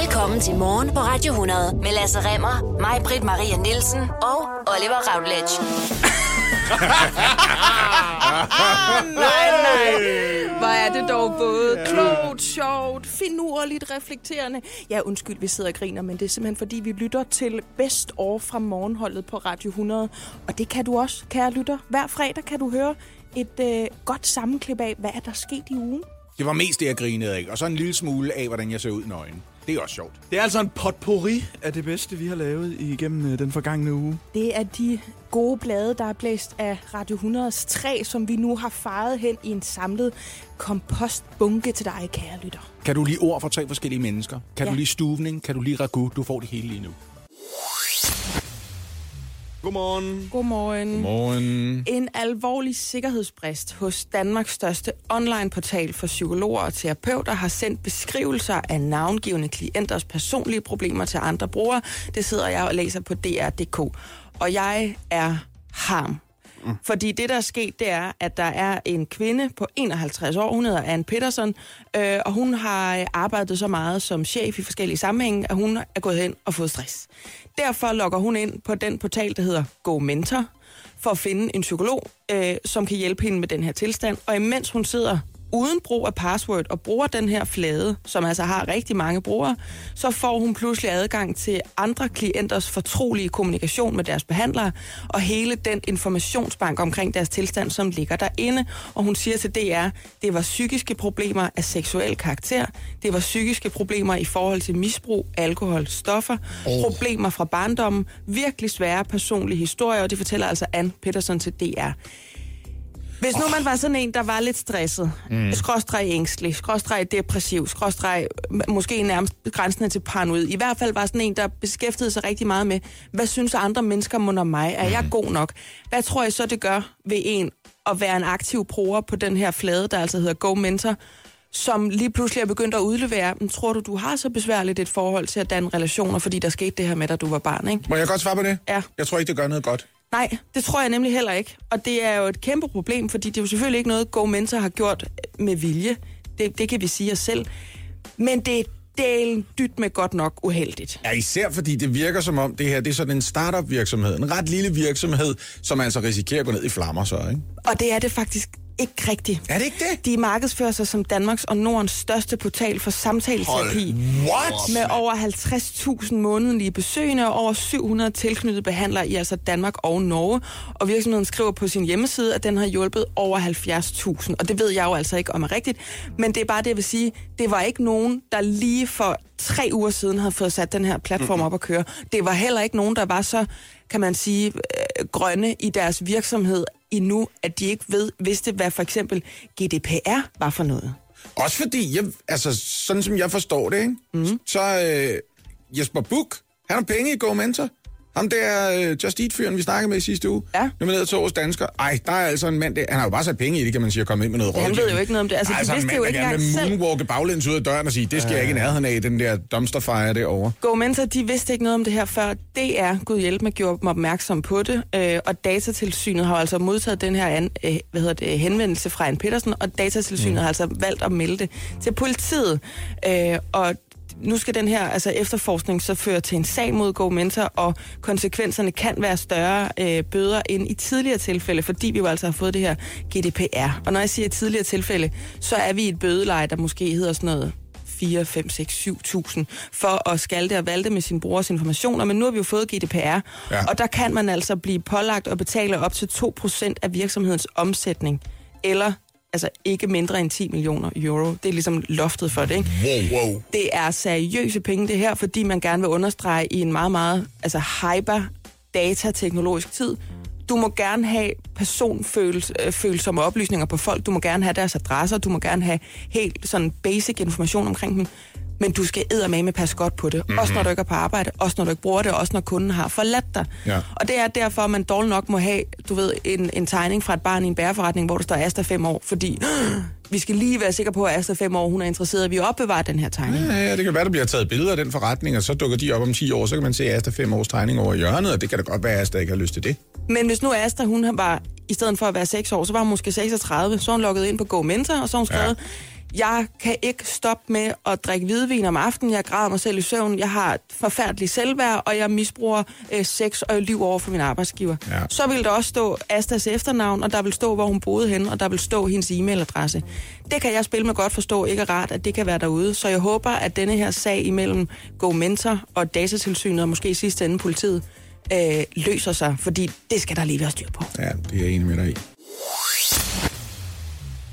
Velkommen til Morgen på Radio 100 med Lasse Remmer, mig, Britt Maria Nielsen og Oliver Routledge. Nej, nej. Hvor er det dog både klogt, sjovt, finurligt, reflekterende. Ja, undskyld, vi sidder og griner, men det er simpelthen fordi, vi lytter til Best År fra morgenholdet på Radio 100. Og det kan du også, kære lytter. Hver fredag kan du høre et øh, godt sammenklip af, hvad er der sket i ugen. Det var mest det, jeg grinede af. Og så en lille smule af, hvordan jeg ser ud i nøgen. Det er også sjovt. Det er altså en potpourri af det bedste, vi har lavet igennem øh, den forgangne uge. Det er de gode blade, der er blæst af Radio 100's træ, som vi nu har faret hen i en samlet kompostbunke til dig, kære lytter. Kan du lige ord for tre forskellige mennesker? Kan Ja. du lige stuvning? Kan du lige ragu? Du får det hele lige nu. Godmorgen. Godmorgen. Morgen. En alvorlig sikkerhedsbrist hos Danmarks største online-portal for psykologer og terapeuter har sendt beskrivelser af navngivende klienters personlige problemer til andre brugere. Det sidder jeg og læser på DR.dk. Og jeg er ham. Mm. Fordi det, der er sket, det er, at der er en kvinde på 51 år, hun hedder Anne Peterson, øh, og hun har arbejdet så meget som chef i forskellige sammenhænge, at hun er gået hen og fået stress. Derfor logger hun ind på den portal, der hedder Go Mentor, for at finde en psykolog, øh, som kan hjælpe hende med den her tilstand. Og imens hun sidder uden brug af password og bruger den her flade, som altså har rigtig mange brugere, så får hun pludselig adgang til andre klienters fortrolige kommunikation med deres behandlere, og hele den informationsbank omkring deres tilstand, som ligger derinde. Og hun siger til DR, det var psykiske problemer af seksuel karakter, det var psykiske problemer i forhold til misbrug, alkohol, stoffer, oh. problemer fra barndommen, virkelig svære personlige historier, og det fortæller altså Anne Peterson til DR. Hvis nu man var sådan en, der var lidt stresset, mm. skråstreg ængstelig, skråstreg depressiv, skråstreg måske nærmest grænsende til paranoid, i hvert fald var sådan en, der beskæftigede sig rigtig meget med, hvad synes andre mennesker må om mig? Er jeg god nok? Hvad tror jeg så, det gør ved en at være en aktiv bruger på den her flade, der altså hedder Go Mentor, som lige pludselig er begyndt at udlevere, "Men tror du, du har så besværligt et forhold til at danne relationer, fordi der skete det her med, da du var barn, ikke? Må jeg godt svare på det? Ja. Jeg tror ikke, det gør noget godt. Nej, det tror jeg nemlig heller ikke. Og det er jo et kæmpe problem, fordi det er jo selvfølgelig ikke noget, Go Mentor har gjort med vilje. Det, det kan vi sige os selv. Men det er delen dyt med godt nok uheldigt. Ja, især fordi det virker som om, det her det er sådan en startup virksomhed. En ret lille virksomhed, som altså risikerer at gå ned i flammer så, ikke? Og det er det faktisk ikke rigtigt. Er det ikke det? De markedsfører sig som Danmarks og Nordens største portal for samtaleterapi. What? Med over 50.000 månedlige besøgende og over 700 tilknyttede behandlere i altså Danmark og Norge. Og virksomheden skriver på sin hjemmeside, at den har hjulpet over 70.000. Og det ved jeg jo altså ikke om er rigtigt. Men det er bare det, jeg vil sige. Det var ikke nogen, der lige for tre uger siden havde fået sat den her platform op at køre. Det var heller ikke nogen, der var så, kan man sige, øh, grønne i deres virksomhed endnu, at de ikke ved, vidste, hvad for eksempel GDPR var for noget. Også fordi, jeg, altså, sådan som jeg forstår det, ikke? Mm. så øh, Jesper Buch, han har penge i Go Mentor. Ham der øh, Just Eat-fyren, vi snakkede med i sidste uge. Ja. Nomineret til årets dansker. Ej, der er altså en mand der. Han har jo bare sat penge i det, kan man sige, at komme ind med noget Ja, han ved jo ikke noget om det. Altså, de altså, vidste en jo mand, ikke der gerne engang selv. moonwalke baglæns ud af døren og sige, det skal jeg ikke i nærheden af, den der dumpster fire derovre. Go Mentor, de vidste ikke noget om det her før. DR, Gud hjælp mig, gjorde dem opmærksom på det. Øh, og Datatilsynet har altså modtaget den her an, øh, hvad hedder det, henvendelse fra Anne Petersen, og Datatilsynet mm. har altså valgt at melde det til politiet. Øh, og nu skal den her altså efterforskning så føre til en sag mod Go Mentor, og konsekvenserne kan være større øh, bøder end i tidligere tilfælde, fordi vi jo altså har fået det her GDPR. Og når jeg siger tidligere tilfælde, så er vi i et bødeleje, der måske hedder sådan noget 4, 5, 6, 7.000 for at skalte og valte med sin brugers informationer, men nu har vi jo fået GDPR, ja. og der kan man altså blive pålagt og betale op til 2% af virksomhedens omsætning, eller altså ikke mindre end 10 millioner euro. Det er ligesom loftet for det, ikke? Wow, wow. Det er seriøse penge, det her, fordi man gerne vil understrege i en meget, meget altså hyper datateknologisk tid. Du må gerne have personfølsomme oplysninger på folk. Du må gerne have deres adresser. Du må gerne have helt sådan basic information omkring dem. Men du skal eddermame passe godt på det. Mm-hmm. Også når du ikke er på arbejde, også når du ikke bruger det, også når kunden har forladt dig. Ja. Og det er derfor, at man dårligt nok må have, du ved, en, en tegning fra et barn i en bæreforretning, hvor der står Asta 5 år, fordi vi skal lige være sikre på, at Asta 5 år, hun er interesseret at vi opbevarer den her tegning. Ja, ja, det kan være, der bliver taget billeder af den forretning, og så dukker de op om 10 år, så kan man se Asta 5 års tegning over hjørnet, og det kan da godt være, at Asta ikke har lyst til det. Men hvis nu Asta, hun var, i stedet for at være 6 år, så var hun måske 36, så hun logget ind på Go Mentor, og så hun skrevet, Jeg kan ikke stoppe med at drikke hvidvin om aftenen. Jeg græder mig selv i søvn. Jeg har et forfærdeligt selvværd, og jeg misbruger øh, sex og liv over for min arbejdsgiver. Ja. Så vil der også stå Astas efternavn, og der vil stå, hvor hun boede henne, og der vil stå hendes e-mailadresse. Det kan jeg spille med godt forstå ikke er rart, at det kan være derude. Så jeg håber, at denne her sag imellem Go Mentor og Datatilsynet, og måske i sidste ende politiet, øh, løser sig, fordi det skal der lige være styr på. Ja, det er jeg enig med dig i.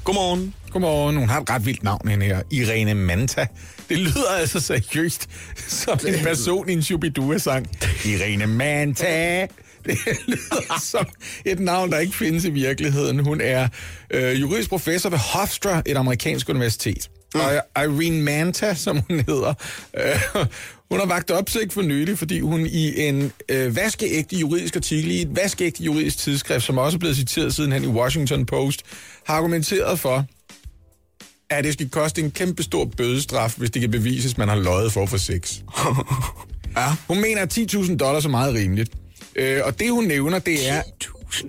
Godmorgen. Godmorgen. Hun har et ret vildt navn, hende her. Irene Manta. Det lyder altså seriøst som en person i en Shubidua-sang. Irene Manta. Det lyder som et navn, der ikke findes i virkeligheden. Hun er øh, juridisk professor ved Hofstra, et amerikansk universitet. Mm. Og Irene Manta, som hun hedder, øh, hun har vagt opsigt for nylig, fordi hun i en øh, vaskeægte juridisk artikel i et vaskeægte juridisk tidsskrift, som også er blevet citeret sidenhen i Washington Post, har argumenteret for, at det skal koste en kæmpe stor bødestraf, hvis det kan bevises, at man har løjet for få sex. ja. Hun mener, at 10.000 dollars er meget rimeligt. Øh, og det, hun nævner, det er...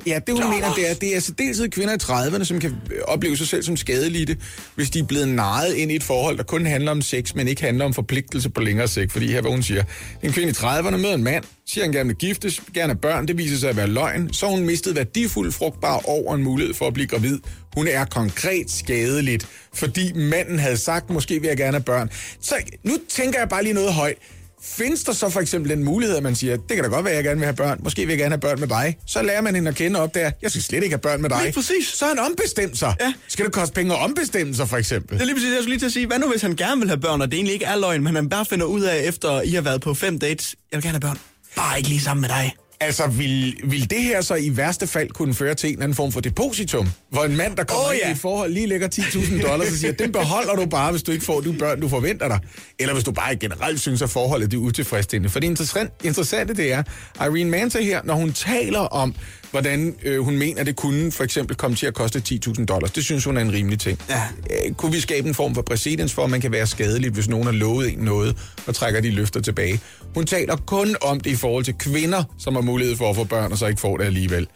Ja, det hun mener, det er, det er særdeleshed kvinder i 30'erne, som kan opleve sig selv som skadelidte, hvis de er blevet narret ind i et forhold, der kun handler om sex, men ikke handler om forpligtelse på længere sigt. Fordi her, hvad hun siger, en kvinde i 30'erne møder en mand, siger han gerne vil giftes, gerne børn, det viser sig at være løgn, så hun mistet værdifuld frugtbar over en mulighed for at blive gravid. Hun er konkret skadeligt, fordi manden havde sagt, måske vil jeg gerne have børn. Så nu tænker jeg bare lige noget højt. Findes der så for eksempel den mulighed, at man siger, det kan da godt være, at jeg gerne vil have børn, måske vil jeg gerne have børn med dig. Så lærer man hende at kende op der, jeg skal slet ikke have børn med dig. Lige præcis. Så har han ombestemt sig. Ja. Skal det koste penge at ombestemme sig, for eksempel? Det er lige præcis, jeg skulle lige til at sige, hvad nu hvis han gerne vil have børn, og det egentlig ikke er løgn, men han bare finder ud af, efter I har været på fem dates, jeg vil gerne have børn. Bare ikke lige sammen med dig. Altså, vil, vil det her så i værste fald kunne føre til en eller anden form for depositum? Hvor en mand, der kommer oh, ind ja. i et forhold, lige lægger 10.000 dollars og siger, den beholder du bare, hvis du ikke får de børn, du forventer dig. Eller hvis du bare generelt synes, at forholdet det er utilfredsstillende. For det interessant, interessante det er, Irene Manta her, når hun taler om, hvordan øh, hun mener, det kunne for eksempel komme til at koste 10.000 dollars. Det synes hun er en rimelig ting. Ja. Øh, kunne vi skabe en form for præcedens for, at man kan være skadelig, hvis nogen har lovet en noget, og trækker de løfter tilbage? Hun taler kun om det i forhold til kvinder, som har mulighed for at få børn, og så ikke får det alligevel.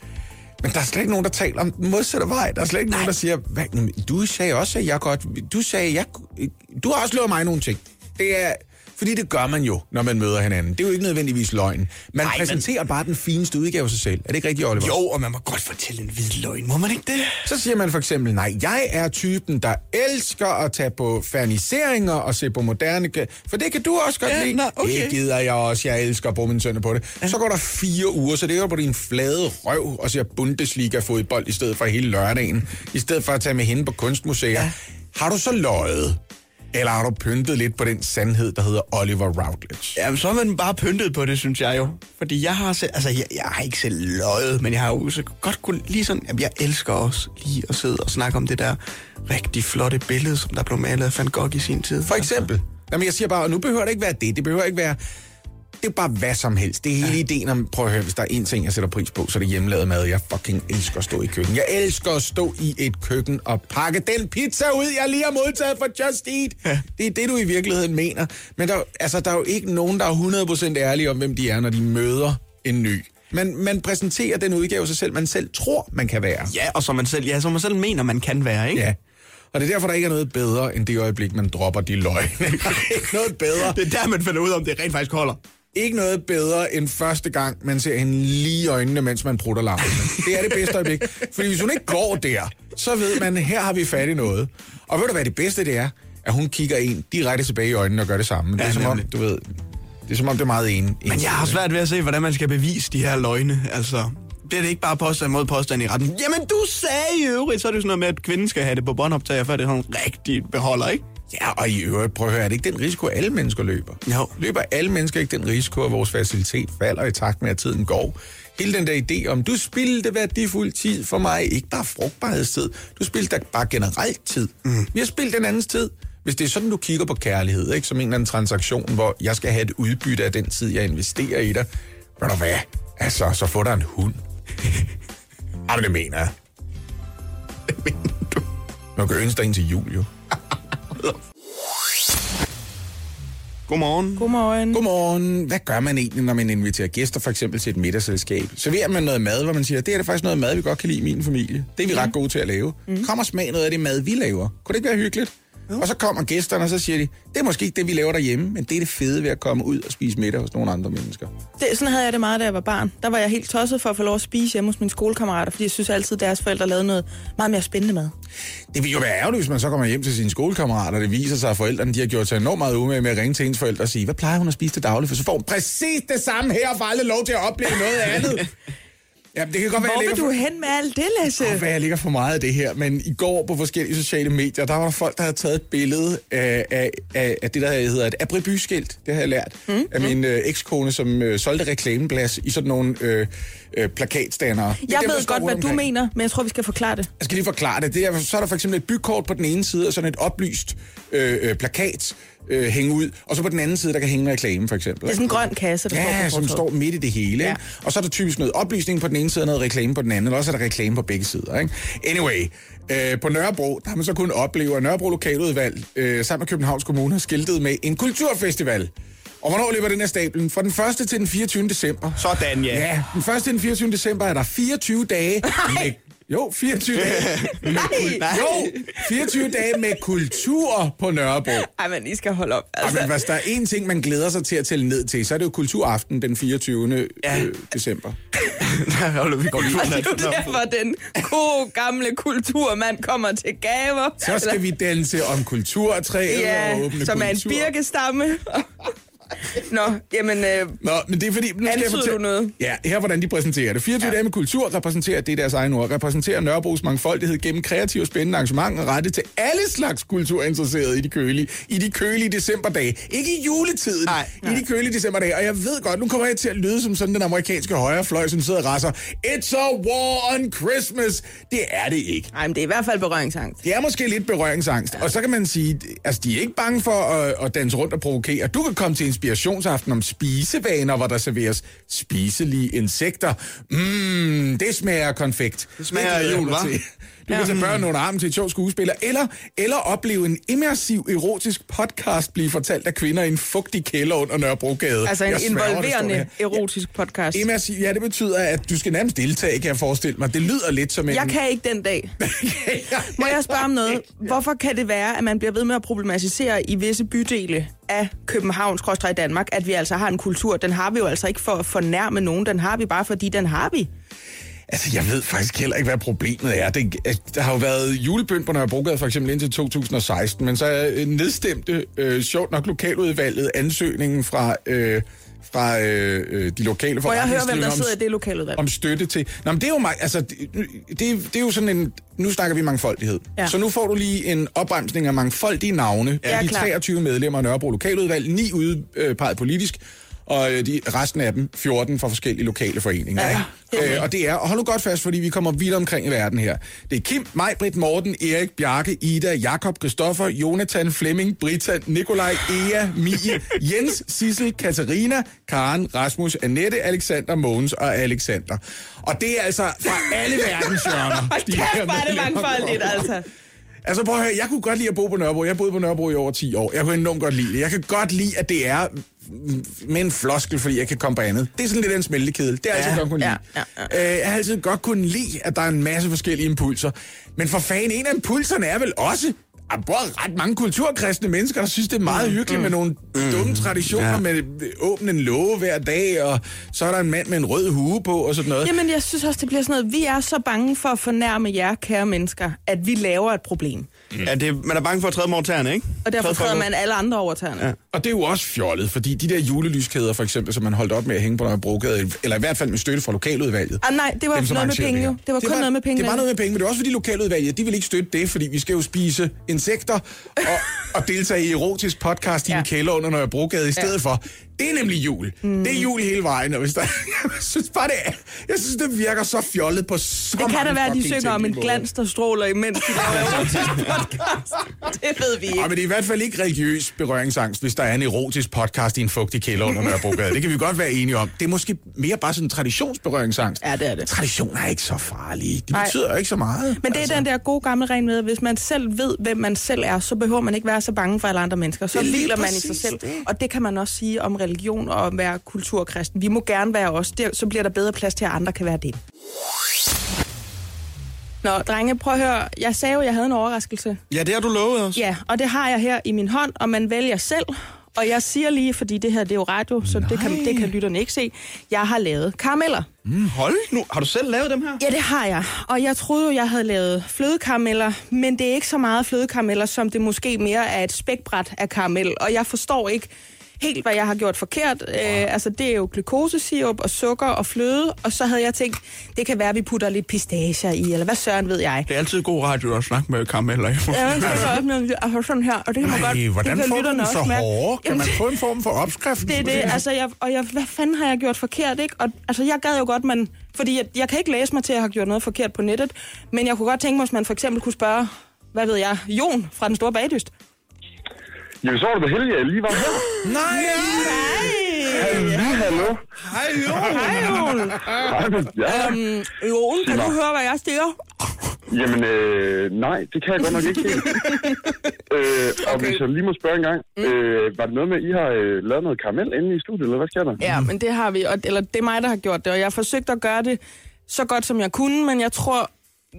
Men der er slet ikke nogen, der taler om den modsatte vej. Der er slet ikke Nej. nogen, der siger, Hvad, du sagde også, at jeg godt... Du sagde, jeg... Du har også lovet mig nogle ting. Det er... Fordi det gør man jo, når man møder hinanden. Det er jo ikke nødvendigvis løgn. Man men- præsenterer men... bare den fineste udgave af sig selv. Er det ikke rigtigt, Oliver? Jo, og man må godt fortælle en hvid løgn, må man ikke det? Så siger man for eksempel, nej, jeg er typen, der elsker at tage på ferniseringer og se på moderne... For det kan du også godt Ja, lide. nå, okay. Det gider jeg også. Jeg elsker at bruge mine sønner på det. Ja. Så går der fire uger, så det er på din flade røv og ser Bundesliga-fodbold i stedet for hele lørdagen. I stedet for at tage med hende på kunstmuseer. Ja. Har du så løjet? Eller har du pyntet lidt på den sandhed, der hedder Oliver Routledge? Jamen, så har man bare pyntet på det, synes jeg jo. Fordi jeg har selv, altså jeg, jeg har ikke selv løjet, men jeg har jo så godt kunne lige sådan, jamen jeg elsker også lige at sidde og snakke om det der rigtig flotte billede, som der blev malet af Van Gogh i sin tid. For eksempel. Jamen, jeg siger bare, og nu behøver det ikke være det. Det behøver ikke være... Det er bare hvad som helst. Det er hele ideen om, prøv at høre, hvis der er en ting, jeg sætter pris på, så er det hjemmelavet mad. Jeg fucking elsker at stå i køkken. Jeg elsker at stå i et køkken og pakke den pizza ud, jeg lige har modtaget fra Just Eat. Ja. Det er det, du i virkeligheden mener. Men der, altså, der er jo ikke nogen, der er 100% ærlige om, hvem de er, når de møder en ny. Man, man præsenterer den udgave sig selv, man selv tror, man kan være. Ja, og som man selv, ja, som man selv mener, man kan være, ikke? Ja. Og det er derfor, der ikke er noget bedre, end det øjeblik, man dropper de løgne. Der er ikke noget bedre. Det er der, man finder ud af, om det rent faktisk holder. Ikke noget bedre end første gang, man ser hende lige i øjnene, mens man prutter lampen. Det er det bedste øjeblik. Fordi hvis hun ikke går der, så ved man, her har vi fat i noget. Og ved du hvad det bedste det er? At hun kigger en direkte tilbage i øjnene og gør det samme. Det er Ja, som om, du ved, det er som om, det er meget en. Men jeg har svært ved at se, hvordan man skal bevise de her løgne. Altså, bliver det ikke bare påstand mod påstand i retten? Jamen, du sagde i øvrigt, så er det jo sådan noget med, at kvinden skal have det på båndoptager, før det er sådan rigtig beholder, ikke? Ja, og i øvrigt, prøv at høre, er det ikke den risiko, alle mennesker løber? Jo. Løber alle mennesker ikke den risiko, at vores facilitet falder i takt med, at tiden går? Hele den der idé om, du spildte værdifuld tid for mig, ikke bare frugtbarhedstid, du spildte da bare generelt tid. Mm. Vi har spildt den andens tid. Hvis det er sådan, du kigger på kærlighed, ikke? som en eller anden transaktion, hvor jeg skal have et udbytte af den tid, jeg investerer i dig, ved du hvad? Altså, så få dig en hund. Jamen, det mener jeg. Hvad mener du? Man kan ønske dig en til jul, jo. Godmorgen. Godmorgen. Godmorgen. Hvad gør man egentlig, når man inviterer gæster for eksempel til et middagsselskab? Serverer man noget mad, hvor man siger, det er da faktisk noget mad, vi godt kan lide i min familie. Det er vi ret gode til at lave. Mm. Kom og smag noget af det mad, vi laver. Kunne det ikke være hyggeligt? Og så kommer gæsterne, og så siger de, det er måske ikke det, vi laver derhjemme, men det er det fede ved at komme ud og spise middag hos nogle andre mennesker. Det, sådan havde jeg det meget, da jeg var barn. Der var jeg helt tosset for at få lov at spise hjemme hos mine skolekammerater, fordi jeg synes altid, at deres forældre lavede noget meget mere spændende mad. Det vil jo være ærgerligt, hvis man så kommer hjem til sine skolekammerater, og det viser sig, at forældrene de har gjort sig enormt meget umage med at ringe til ens forældre og sige, hvad plejer hun at spise til daglig? For så får hun præcis det samme her, og får aldrig lov til at opleve noget andet. Ja, det kan godt være, Hvor vil du for... hen med alt det, Lasse? Det kan være, jeg ligger for meget af det her, men i går på forskellige sociale medier, der var der folk, der havde taget et billede af, af, af, af det, der hedder et abribyskilt. Det har jeg lært mm. af min øh, ekskone, som øh, solgte reklameplads i sådan nogle øh, øh, plakatstandere. Er Jeg dem, ved godt, hvad du mener, men jeg tror, vi skal forklare det. Jeg skal lige forklare det. det er, så er der for eksempel et bykort på den ene side, og sådan et oplyst øh, øh, plakat øh, hænge ud. Og så på den anden side, der kan hænge en reklame, for eksempel. Det er sådan en grøn kasse, der Ja, står på som står midt i det hele. Ja. Ja. Og så er der typisk noget oplysning på den ene side, og noget reklame på den anden, og også er der reklame på begge sider. Ikke? Anyway, øh, på Nørrebro, der har man så kunnet opleve, at Nørrebro Lokaludvalg øh, sammen med Københavns Kommune har skiltet med en kulturfestival. Og hvornår løber den her stablen? Fra den 1. til den 24. december. Sådan, ja. Ja, den 1. til den 24. december er der 24 dage med... Jo, 24 dage. Med, Nej. jo, 24 dage med kultur på Nørrebro. Ej, men I skal holde op. Altså. Altså, Men hvis der er én ting, man glæder sig til at tælle ned til, så er det jo kulturaften den 24. Ja. Øh, december. Der holder vi godt og det er jo derfor, den gode gamle kulturmand kommer til gaver. Så skal vi danse om kulturtræet og Ja, åbne som er en kultur. birkestamme. Nå, jamen, øh, Nå, men det er fordi... Nu skal jeg fortælle- du noget? Ja, her hvordan de præsenterer det. 24 ja. dage med kultur repræsenterer, det er deres egen ord, repræsenterer Nørrebros mangfoldighed gennem kreative og spændende arrangementer rettet til alle slags kulturinteresserede i de kølige, i de kølige decemberdage. Ikke i juletiden, Nej, i de kølige decemberdage. Og jeg ved godt, nu kommer jeg til at lyde som sådan den amerikanske højrefløj, som sidder og rasser. It's a war on Christmas. Det er det ikke. ej, men det er i hvert fald berøringsangst. Det er måske lidt berøringsangst. Og så kan man sige, altså de er ikke bange for at, at danse rundt og provokere. Du kan komme til inspirationsaften om spisevaner, hvor der serveres spiselige insekter. Mmm, det smager konfekt. Det smager af jul, hva'? Du kan tage børn under armen til et sjovt skuespiller, eller, eller opleve en immersiv erotisk podcast blive fortalt af kvinder i en fugtig kælder under Nørrebrogade. Altså en Jeg involverende der. erotisk podcast. Immersiv, ja, det betyder, at du skal nærmest deltage, kan jeg forestille mig. Det lyder lidt som en... Jeg kan ikke den dag. Må jeg spørge om noget? Hvorfor kan det være, at man bliver ved med at problematisere i visse bydele af København, i Danmark, at vi altså har en kultur? Den har vi jo altså ikke for at fornærme nogen. Den har vi bare, fordi den har vi. Altså, jeg ved faktisk heller ikke, hvad problemet er. Det, der har jo været julebønd på Nørrebrogade for eksempel indtil 2016, men så øh, nedstemte, øh, sjovt nok, lokaludvalget ansøgningen fra, øh, fra øh, øh, de lokale Må jeg høre, hvem der forretningsdrivende om- sidder i det lokaludvalg? om støtte til... Nå, men det er jo mig, altså, det, det, det er jo sådan en... Nu snakker vi mangfoldighed. Ja. Ja. Så nu får du lige en opremsning af mangfoldige navne. Ja, af de klar. 23 medlemmer af Nørrebro Lokaludvalg, ni udpeget politisk, og øh, de, resten af dem 14 fra forskellige lokale foreninger. Ja, ikke? Øh, og det er, og hold nu godt fast, fordi vi kommer vidt omkring i verden her. Det er Kim, Maj, Britt, Morten, Erik, Bjarke, Ida, Jakob, Christoffer, Jonathan, Flemming, Britta, Nikolaj, Ea, Mie, Jens, Sissel, Katarina, Karen, Rasmus, Annette, Alexander, Mogens og Alexander. Og det er altså fra alle verdens hjørner. her Kæft, er det mangfoldigt, altså. Altså prøv at høre, jeg kunne godt lide at bo på Nørrebro. Jeg boet på Nørrebro i over 10 år. Jeg kunne enormt godt lide det. Jeg kan godt lide, at det er med en floskel, fordi jeg kan komme på andet. Det er sådan lidt en smeltekedel. Det har jeg altid Ja, godt kunne lide. ja, ja, Øh, jeg har altid godt kunne lide, at der er en masse forskellige impulser. Men for fanden, en af impulserne er vel også, at både ret mange kulturkristne mennesker, der synes, det er meget hyggeligt med nogle dumme traditioner Ja. med åbne en låge hver dag, og så er der en mand med en rød hue på, og sådan noget. Jamen, jeg synes også, det bliver sådan noget. Vi er så bange for at fornærme jer, kære mennesker, at vi laver et problem. Ja, det, man er bange for at træde over tæerne, ikke? Og derfor træder man alle andre over tæerne. Ja. Og det er jo også fjollet, fordi de der julelyskæder, for eksempel, som man holdt op med at hænge på Nørrebrogade, eller i hvert fald med støtte fra lokaludvalget. Ah, nej, det var Dem, noget med penge jo. Det var kun noget med penge. Det var noget med penge, men det var også fordi lokaludvalget, de vil ikke støtte det, fordi vi skal jo spise insekter og, og deltage i erotisk podcast i ja. Ja. en kælder under Nørrebrogade i stedet ja. for. Det er nemlig jul. Mm. Det er jul hele vejen, og hvis der, jeg synes bare, det er, jeg synes, det virker så fjollet på så Det kan da være, at de synger om en glans, der stråler, imens de laver erotisk podcast. Det ved vi Ja, ikke. men det er i hvert fald ikke religiøs berøringsangst, hvis der er en erotisk podcast i en fugtig kælder under Nørrebrogade. Det kan vi godt være enige om. Det er måske mere bare sådan en traditionsberøringsangst. Ja, det er det. Traditioner er ikke så farlige. De Nej. betyder jo ikke så meget. Men det er den der gode gamle regel med, at hvis man selv ved, hvem man selv er, så behøver man ikke være så bange for alle andre mennesker. Så Det er hviler man i sig selv. det. Og det kan man også sige om religion og være kulturkristen. Vi må gerne være os. Det, så bliver der bedre plads til, at andre kan være det. Nå, drenge, prøv at høre. Jeg sagde jo, at jeg havde en overraskelse. Ja, det har du lovet os. Ja, og det har jeg her i min hånd, og man vælger selv. Og jeg siger lige, fordi det her det er jo radio, så det kan, det kan lytterne ikke se. Jeg har lavet karameller. Mm, hold nu. Har du selv lavet dem her? Ja, det har jeg. Og jeg troede jo, jeg havde lavet flødekarameller, men det er ikke så meget flødekarameller, som det måske mere er et spækbræt af karamel. Og jeg forstår ikke helt, hvad jeg har gjort forkert. Wow. Øh, altså, det er jo glukosesirup og sukker og fløde, og så havde jeg tænkt, det kan være, at vi putter lidt pistacher i, eller hvad søren ved jeg. Det er altid god radio at snakke med karameller. Ja, så er det altså sådan her, og det kan man Ej, godt... hvordan det kan får dem så hårde? Kan man få en form for opskrift? det er det, altså, jeg, og jeg, hvad fanden har jeg gjort forkert, ikke? Og, altså, jeg gad jo godt, man... Fordi jeg, jeg kan ikke læse mig til, at jeg har gjort noget forkert på nettet, men jeg kunne godt tænke mig, hvis man for eksempel kunne spørge, hvad ved jeg, Jon fra Den Store Bagdyst. Jamen, så var det da heldigt, at jeg lige var her. Nej! Hallo, hallo. Hej, jo. Hej, Jon. Hej, Ja. Øhm, Jon, kan du høre, hvad jeg siger? Jamen, øh, nej, det kan jeg godt nok ikke helt. øh, og Okay. hvis jeg lige må spørge en gang, øh, var det noget med, at I har øh, lavet noget karamel inde i studiet, eller hvad sker der? Ja, men det har vi, og, eller det er mig, der har gjort det, og jeg har forsøgt at gøre det så godt, som jeg kunne, men jeg tror,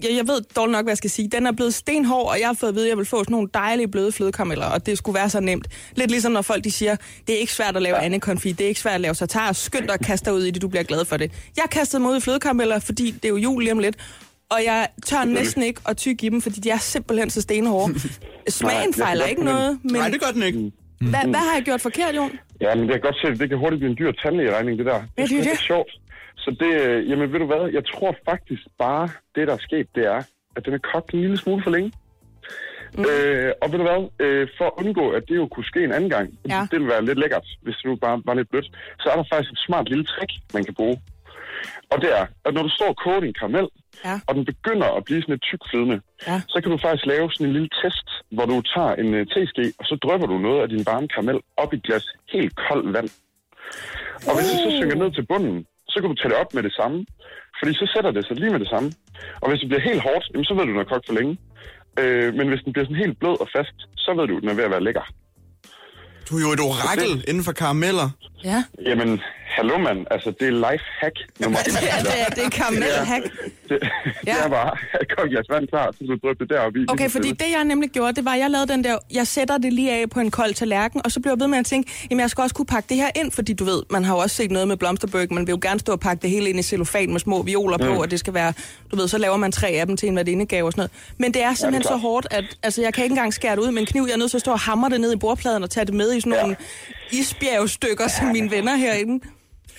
jeg, jeg ved dårligt nok, hvad jeg skal sige. Den er blevet stenhård, og jeg har fået at vide, at jeg vil få sådan nogle dejlige bløde flødekarameller, og det skulle være så nemt. Lidt ligesom når folk de siger, det er ikke svært at lave ja. konfit, det er ikke svært at lave satar, skynd dig og kaste dig ud i det, du bliver glad for det. Jeg kastede mig ud i flødekarameller, fordi det er jo jul lige om lidt, og jeg tør næsten ikke at tykke i dem, fordi de er simpelthen så stenhårde. Smagen Nej, fejler ikke noget, men Nej, det gør den ikke. hvad, hvad har jeg gjort forkert, Jon? Ja, men det kan godt se, det kan hurtigt blive en dyr tandlægeregning, det der. Det er det. ikke sjovt. Så det, øh, jamen ved du hvad, jeg tror faktisk bare, det der er sket, det er, at den er kogt en lille smule for længe. Mm. Øh, og ved du hvad, øh, for at undgå, at det jo kunne ske en anden gang, Ja. det ville være lidt lækkert, hvis det nu bare var lidt blødt, så er der faktisk et smart lille trick, man kan bruge. Og det er, at når du står og koger din karamel, Ja. og den begynder at blive sådan lidt tykflydende, Ja. så kan du faktisk lave sådan en lille test, hvor du tager en uh, teske, og så drypper du noget af din varme karamel op i et glas helt koldt vand. Og hvis det så synker ned til bunden, så kan du tage det op med det samme. Fordi så sætter det sig lige med det samme. Og hvis det bliver helt hårdt, jamen, så ved du, den er kogt for længe. Øh, men hvis den bliver sådan helt blød og fast, så ved du, den er ved at være lækker. Du er jo et orakel inden for karameller. Ja. Jamen, hallo mand, altså det er life hack nummer et. det, er, det, er, det er karamelhack. Det, det Ja. er bare, at glas vand klar, så du dryppe det deroppe i. Okay, så fordi det jeg nemlig gjorde, det var, at jeg lavede den der, jeg sætter det lige af på en kold tallerken, og så blev jeg ved med at tænke, jamen jeg skal også kunne pakke det her ind, fordi du ved, man har jo også set noget med blomsterbøg, man vil jo gerne stå og pakke det hele ind i cellofan med små violer på, og det skal være, du ved, så laver man tre af dem til en værdindegave og sådan noget. Men det er simpelthen så klart. hårdt, at altså, jeg kan ikke engang skære det ud med en kniv, jeg er nødt til at stå og hamre det ned i bordpladen og tage det med i sådan nogle isbjergstykker, som mine venner herinde.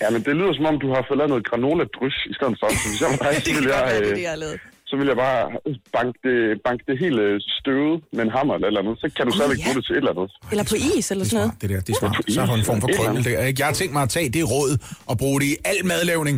Ja, men det lyder som om, du har fået lavet noget granola-drys i stedet for. Så hvis jeg var dig, så ville jeg, være, det øh, jeg har lavet. så vil jeg bare banke det, banke det hele støvet med en hammer eller et eller andet. Så kan du stadigvæk ja. bruge det til et eller andet. Eller på is, eller sådan noget. Det der, det er smart. Så har du en form for krømmel der. Ikke? Jeg har tænkt mig at tage det råd og bruge det i al madlavning.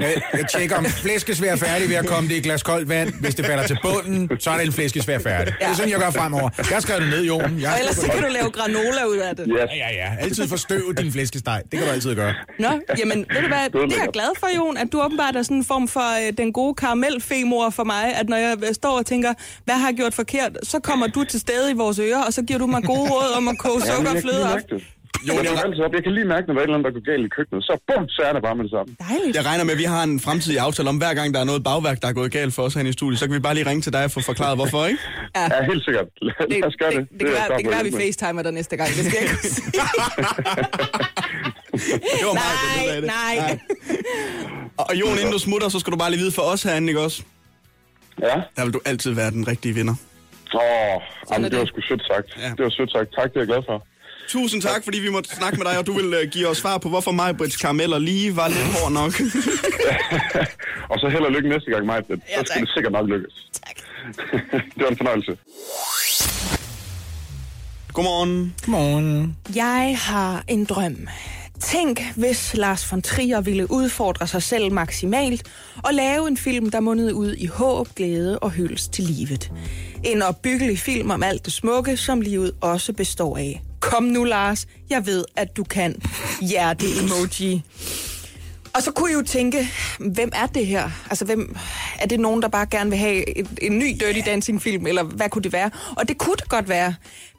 Jeg, jeg tjekker, om flæskesvær er færdig ved at komme det i et glas koldt vand. Hvis det falder til bunden, så er det en flæskesvær færdig. Det er sådan, jeg gør fremover. Jeg har skrevet det ned, Jon. Jeg Og ellers så kan du lave granola ud af det. Ja, ja, ja. Altid forstøv din flæskesteg. Det kan du altid gøre. Nå, jamen, ved du hvad, det er jeg glad for, Jon, at du åbenbart er sådan en form for øh, den gode karamelfemor for mig, at når jeg øh, står og tænker, hvad har jeg gjort forkert, så kommer du til stede i vores ører, og så giver du mig gode råd om at koge Ja, men sukker og jeg kan fløde lige op. det. Jo, jeg, op. jeg kan lige mærke, når der er et eller andet, der går galt i køkkenet. Så bum, så er det bare med det samme. Dejligt. Jeg regner med, at vi har en fremtidig aftale om, hver gang der er noget bagværk, der er gået galt for os herinde i studiet, så kan vi bare lige ringe til dig og få forklaret, hvorfor, ikke? Ja. Ja, helt sikkert. Lad, Det, lad os gøre det. det, det, kan er jeg være, klar det kan være, at vi er facetimer dig næste gang. Det skal jeg ikke kunne sige. Det var meget, der Nej, det. nej. Og Jon, inden du smutter, så skal du bare lige vide for os herinde, ikke også? Ja. Der vil du altid være den rigtige vinder. Åh, er jamen, det det. var sgu sødt sagt. Ja. Det var sødt sagt. Tak, det er jeg glad for. Tusind tak, fordi vi måtte snakke med dig, og du vil uh, give os svar på, hvorfor mig, Brits karameller lige var lidt hård nok. Og så held og lykke næste gang, mig. Så Ja, skal tak. det sikkert nok lykkes. Tak. det var en fornøjelse. Godmorgen. Godmorgen. Jeg har en drøm. Tænk, hvis Lars von Trier ville udfordre sig selv maksimalt og lave en film, der mundede ud i håb, glæde og hyldest til livet. En opbyggelig film om alt det smukke, som livet også består af. Kom nu, Lars. Jeg ved, at du kan. Hjerte-emoji. Og så kunne I jo tænke, hvem er det her? Altså, hvem, er det nogen, der bare gerne vil have et, en ny Dirty Dancing-film, eller hvad kunne det være? Og det kunne det godt være,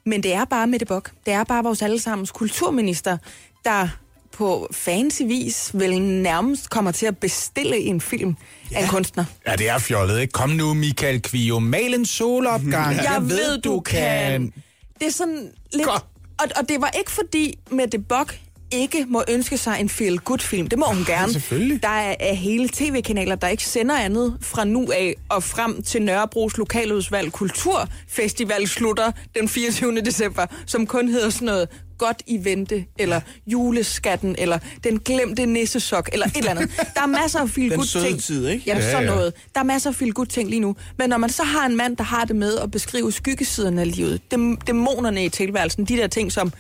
men det er bare Mette Bock. Det er bare vores allesammens kulturminister, der på fancy vis vel nærmest kommer til at bestille en film ja. af en kunstner. Ja, det er fjollet, ikke? Kom nu, Michael Kvio, mal en solopgang. Jeg ved, du kan. Det er sådan lidt... Godt. Og, og det var ikke fordi Mette Bock ikke må ønske sig en feel-good-film. Det må hun gerne. selvfølgelig. Der er, er hele tv-kanaler, der ikke sender andet fra nu af og frem til Nørrebros Lokaludvalg Kulturfestival slutter den 24. december, som kun hedder sådan noget godt i vente, eller juleskatten, eller den glemte nissesok, eller et eller andet. Der er masser af feel good ting. tid, ikke? Jamen, Ja, sådan ja. noget. Der er masser af feel good ting lige nu. Men når man så har en mand, der har det med at beskrive skyggesiderne af livet, dem, dæmonerne i tilværelsen, de der ting, som,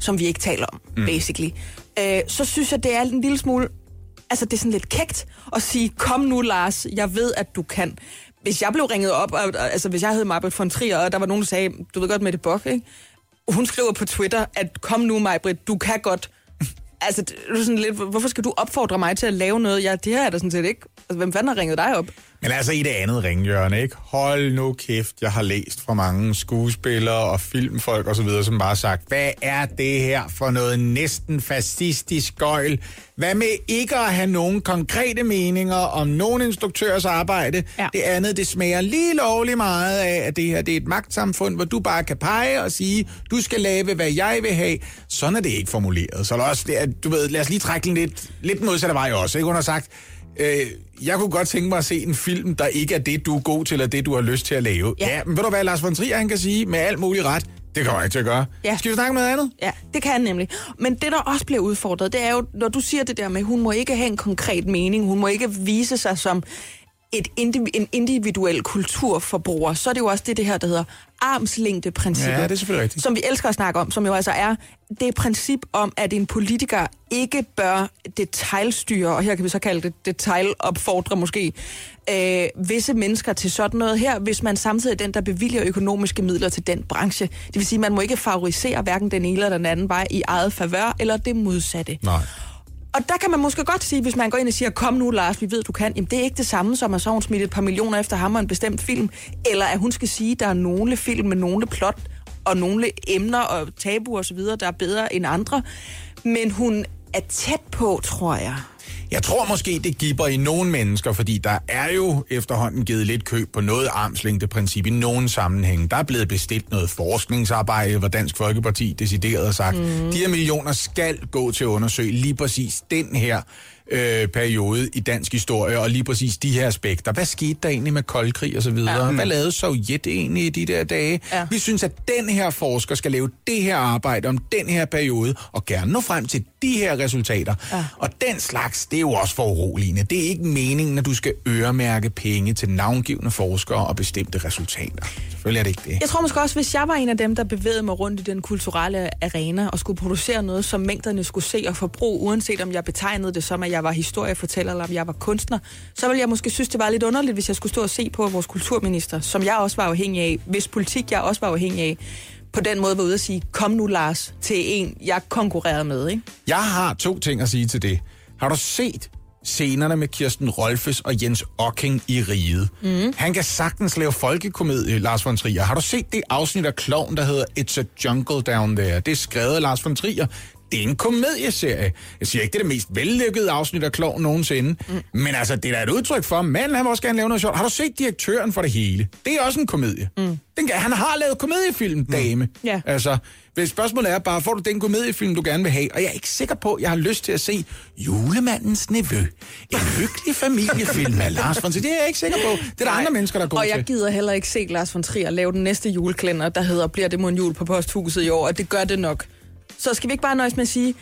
som vi ikke taler om, mm. basically, øh, så synes jeg, det er en lille smule... Altså, det er sådan lidt kægt at sige, kom nu, Lars, jeg ved, at du kan. Hvis jeg blev ringet op, og, og- altså hvis jeg hed Marbet von Trier, og der var nogen, der sagde, du ved godt med det bok, ikke? Hun skriver på Twitter, at kom nu, Majbrit, du kan godt. Altså, det er sådan lidt, hvorfor skal du opfordre mig til at lave noget? Ja, det her er der sådan set ikke. Altså, hvem fanden har ringet dig op? Men altså i det andet ringhjørne, ikke? Hold nu kæft, jeg har læst fra mange skuespillere og filmfolk videre, som bare har sagt, hvad er det her for noget næsten fascistisk gøjl? Hvad med ikke at have nogen konkrete meninger om nogen instruktørs arbejde? Ja. Det andet, det smager lige lovlig meget af, at det her det er et magtsamfund, hvor du bare kan pege og sige, du skal lave, hvad jeg vil have. Sådan er det ikke formuleret. Så er der også, det du ved, lad os lige trække den lidt, lidt modsatte vej også. Ikke? Hun har sagt, Øh, jeg kunne godt tænke mig at se en film, der ikke er det, du er god til, eller det, du har lyst til at lave. Ja. Ja, men ved du hvad, Lars von Trier, han kan sige med alt mulig ret, det kommer jeg ikke til at gøre. Ja. Skal vi snakke om noget andet? Ja, det kan han nemlig. Men det, der også bliver udfordret, det er jo, når du siger det der med, hun må ikke have en konkret mening, hun må ikke vise sig som et indiv- en individuel kulturforbruger, så er det jo også det, det her, der hedder armslængdeprincippet. Ja, det er selvfølgelig rigtigt. Som vi elsker at snakke om, som jo altså er det princip om, at en politiker ikke bør detaljstyre, og her kan vi så kalde det detaljopfordre måske, øh, visse mennesker til sådan noget her, hvis man samtidig er den, der bevilger økonomiske midler til den branche. Det vil sige, at man må ikke favorisere hverken den ene eller den anden vej i eget favør, eller det modsatte. Nej. Og der kan man måske godt sige, hvis man går ind og siger, kom nu Lars, vi ved, du kan. Jamen det er ikke det samme som, at så hun smidt et par millioner efter ham og en bestemt film. Eller at hun skal sige, at der er nogle film med nogle plot og nogle emner og tabuer osv., der er bedre end andre. Men hun er tæt på, tror jeg. Jeg tror måske, det giver i nogle mennesker, fordi der er jo efterhånden givet lidt køb på noget armslængdeprincip i nogen sammenhæng. Der er blevet bestilt noget forskningsarbejde, hvor Dansk Folkeparti decideret har sagt, mm. de her millioner skal gå til at undersøge lige præcis den her øh, periode i dansk historie, og lige præcis de her aspekter. Hvad skete der egentlig med koldkrig og så videre? Ja. Hvad lavede Sovjet egentlig i de der dage? Ja. Vi synes, at den her forsker skal lave det her arbejde om den her periode, og gerne nå frem til de her resultater. Ja. Og den slags, det er jo også for uroligende. Det er ikke meningen, at du skal øremærke penge til navngivende forskere og bestemte resultater. Selvfølgelig er det ikke det. Jeg tror måske også, hvis jeg var en af dem, der bevægede mig rundt i den kulturelle arena og skulle producere noget, som mængderne skulle se og forbruge, uanset om jeg betegnede det som, at jeg var historiefortæller eller om jeg var kunstner, så ville jeg måske synes, det var lidt underligt, hvis jeg skulle stå og se på vores kulturminister, som jeg også var afhængig af, hvis politik jeg også var afhængig af, på den måde var ude at sige, kom nu Lars, til en, jeg konkurrerede med, ikke? Jeg har to ting at sige til det. Har du set scenerne med Kirsten Rolfes og Jens Ocking i Riget? Mm. Han kan sagtens lave folkekomedie, Lars von Trier. Har du set det afsnit af Kloven, der hedder It's a Jungle Down There? Det er skrevet af Lars von Trier. Det er en komedieserie. Jeg siger ikke, det er det mest vellykkede afsnit af Kloven nogensinde. Mm. Men altså, det er da et udtryk for, at manden han vil også gerne lave noget sjovt. Har du set direktøren for det hele? Det er også en komedie. Mm. Den, han har lavet komediefilm, dame. Ja. Altså, hvis spørgsmålet er bare, får du den komediefilm, du gerne vil have? Og jeg er ikke sikker på, at jeg har lyst til at se Julemandens Nevø. En hyggelig familiefilm af Lars von Trier. Det er jeg ikke sikker på. Det er der andre mennesker, der er gode Og jeg til. gider heller ikke se Lars von Trier lave den næste juleklænder, der hedder Bliver det mon jul på posthuset i år, og det gør det nok. Så skal vi ikke bare nøjes med at sige,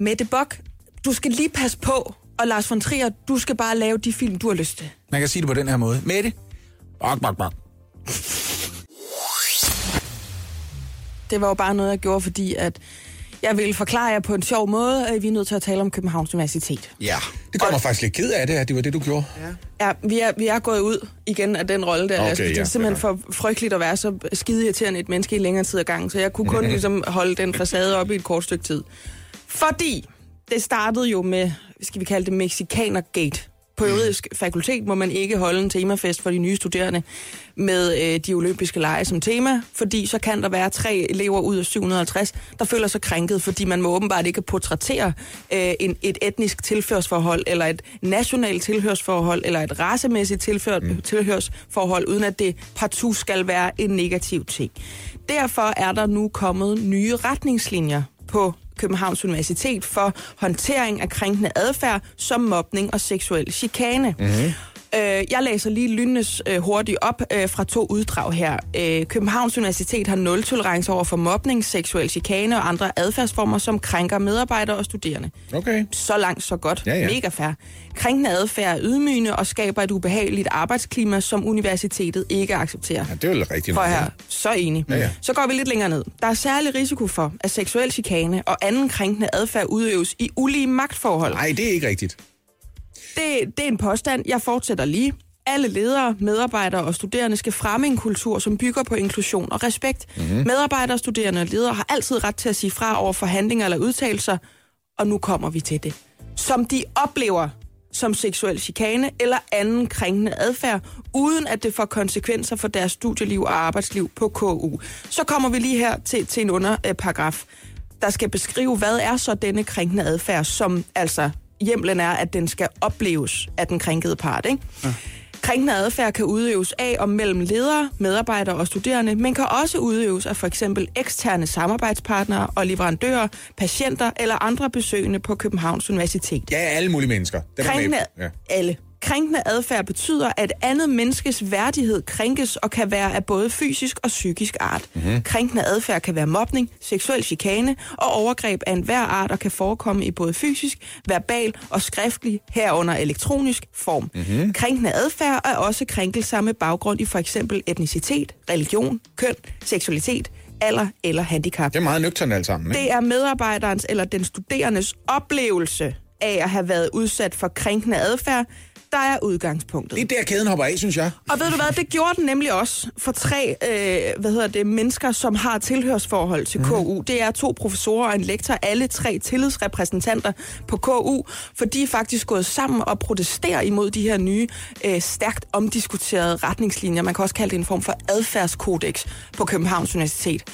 Mette Bock, du skal lige passe på, og Lars von Trier, du skal bare lave de film, du har lyst til. Man kan sige det på den her måde. Mette, bak, bak, bak. Det var jo bare noget, jeg gjorde, fordi at jeg ville forklare jer på en sjov måde, at vi er nødt til at tale om Københavns Universitet. Ja. Det kommer faktisk lidt ked af det, at det var det, du gjorde. Ja, vi er, vi er gået ud igen af den rolle der. Okay, altså, det er ja, simpelthen for frygteligt at være så skide irriterende et menneske i længere tid ad gangen, så jeg kunne kun ligesom holde den facade op i et kort stykke tid. Fordi det startede jo med, skal vi kalde det Mexikanergate. På juridisk fakultet må man ikke holde en temafest for de nye studerende med øh, de olympiske lege som tema, fordi så kan der være tre elever ud af 750, der føler sig krænket, fordi man må åbenbart ikke portrættere øh, en, et etnisk tilhørsforhold, eller et nationalt tilhørsforhold, eller et racemæssigt tilhør, mm. tilhørsforhold, uden at det partout skal være en negativ ting. Derfor er der nu kommet nye retningslinjer på Københavns Universitet for håndtering af krænkende adfærd som mobning og seksuel chikane. Mm-hmm. Jeg læser lige lynnes øh, hurtigt op øh, fra to uddrag her. Øh, Københavns Universitet har nul tolerance over for mobning, seksuel chikane og andre adfærdsformer, som krænker medarbejdere og studerende. Okay. Så langt, så godt. Ja, ja. Mega fair. Krænkende adfærd er ydmygende og skaber et ubehageligt arbejdsklima, som universitetet ikke accepterer. Ja, det er jo rigtigt. For ja. her, så enig. Ja, ja. Så går vi lidt længere ned. Der er særlig risiko for, at seksuel chikane og anden krænkende adfærd udøves i ulige magtforhold. Nej, det er ikke rigtigt. Det, det er en påstand. Jeg fortsætter lige. Alle ledere, medarbejdere og studerende skal fremme en kultur, som bygger på inklusion og respekt. Mhm. Mm-hmm. Medarbejdere, studerende og ledere har altid ret til at sige fra over for handlinger eller udtalelser, og nu kommer vi til det. Som de oplever som seksuel chikane eller anden krænkende adfærd, uden at det får konsekvenser for deres studieliv og arbejdsliv på KU. Så kommer vi lige her til, til en underparagraf, der skal beskrive, hvad er så denne krænkende adfærd, som altså hjemlen er, at den skal opleves af den krænkede part. Ikke? Ja. Krænkende adfærd kan udøves af og mellem ledere, medarbejdere og studerende, men kan også udøves af for eksempel eksterne samarbejdspartnere og leverandører, patienter eller andre besøgende på Københavns Universitet. Ja, alle mulige mennesker. Er Krænkende. Ja. alle. Krænkende adfærd betyder, at andet menneskes værdighed krænkes og kan være af både fysisk og psykisk art. Mm-hmm. Krænkende adfærd kan være mobning, seksuel chikane og overgreb af enhver art og kan forekomme i både fysisk, verbal og skriftlig, herunder elektronisk form. Mm-hmm. Krænkende adfærd er også krænkelser med baggrund i for eksempel etnicitet, religion, køn, seksualitet, alder eller handicap. Det er meget nøgternt alt sammen, ikke? Det er medarbejderens eller den studerendes oplevelse af at have været udsat for krænkende adfærd, der er udgangspunktet. Det er der, kæden hopper af, synes jeg. Og ved du hvad, det gjorde den nemlig også for tre øh, hvad hedder det, mennesker, som har tilhørsforhold til KU. Det er to professorer og en lektor, alle tre tillidsrepræsentanter på KU, for de er faktisk gået sammen og protesterer imod de her nye, øh, stærkt omdiskuterede retningslinjer. Man kan også kalde det en form for adfærdskodex på Københavns Universitet.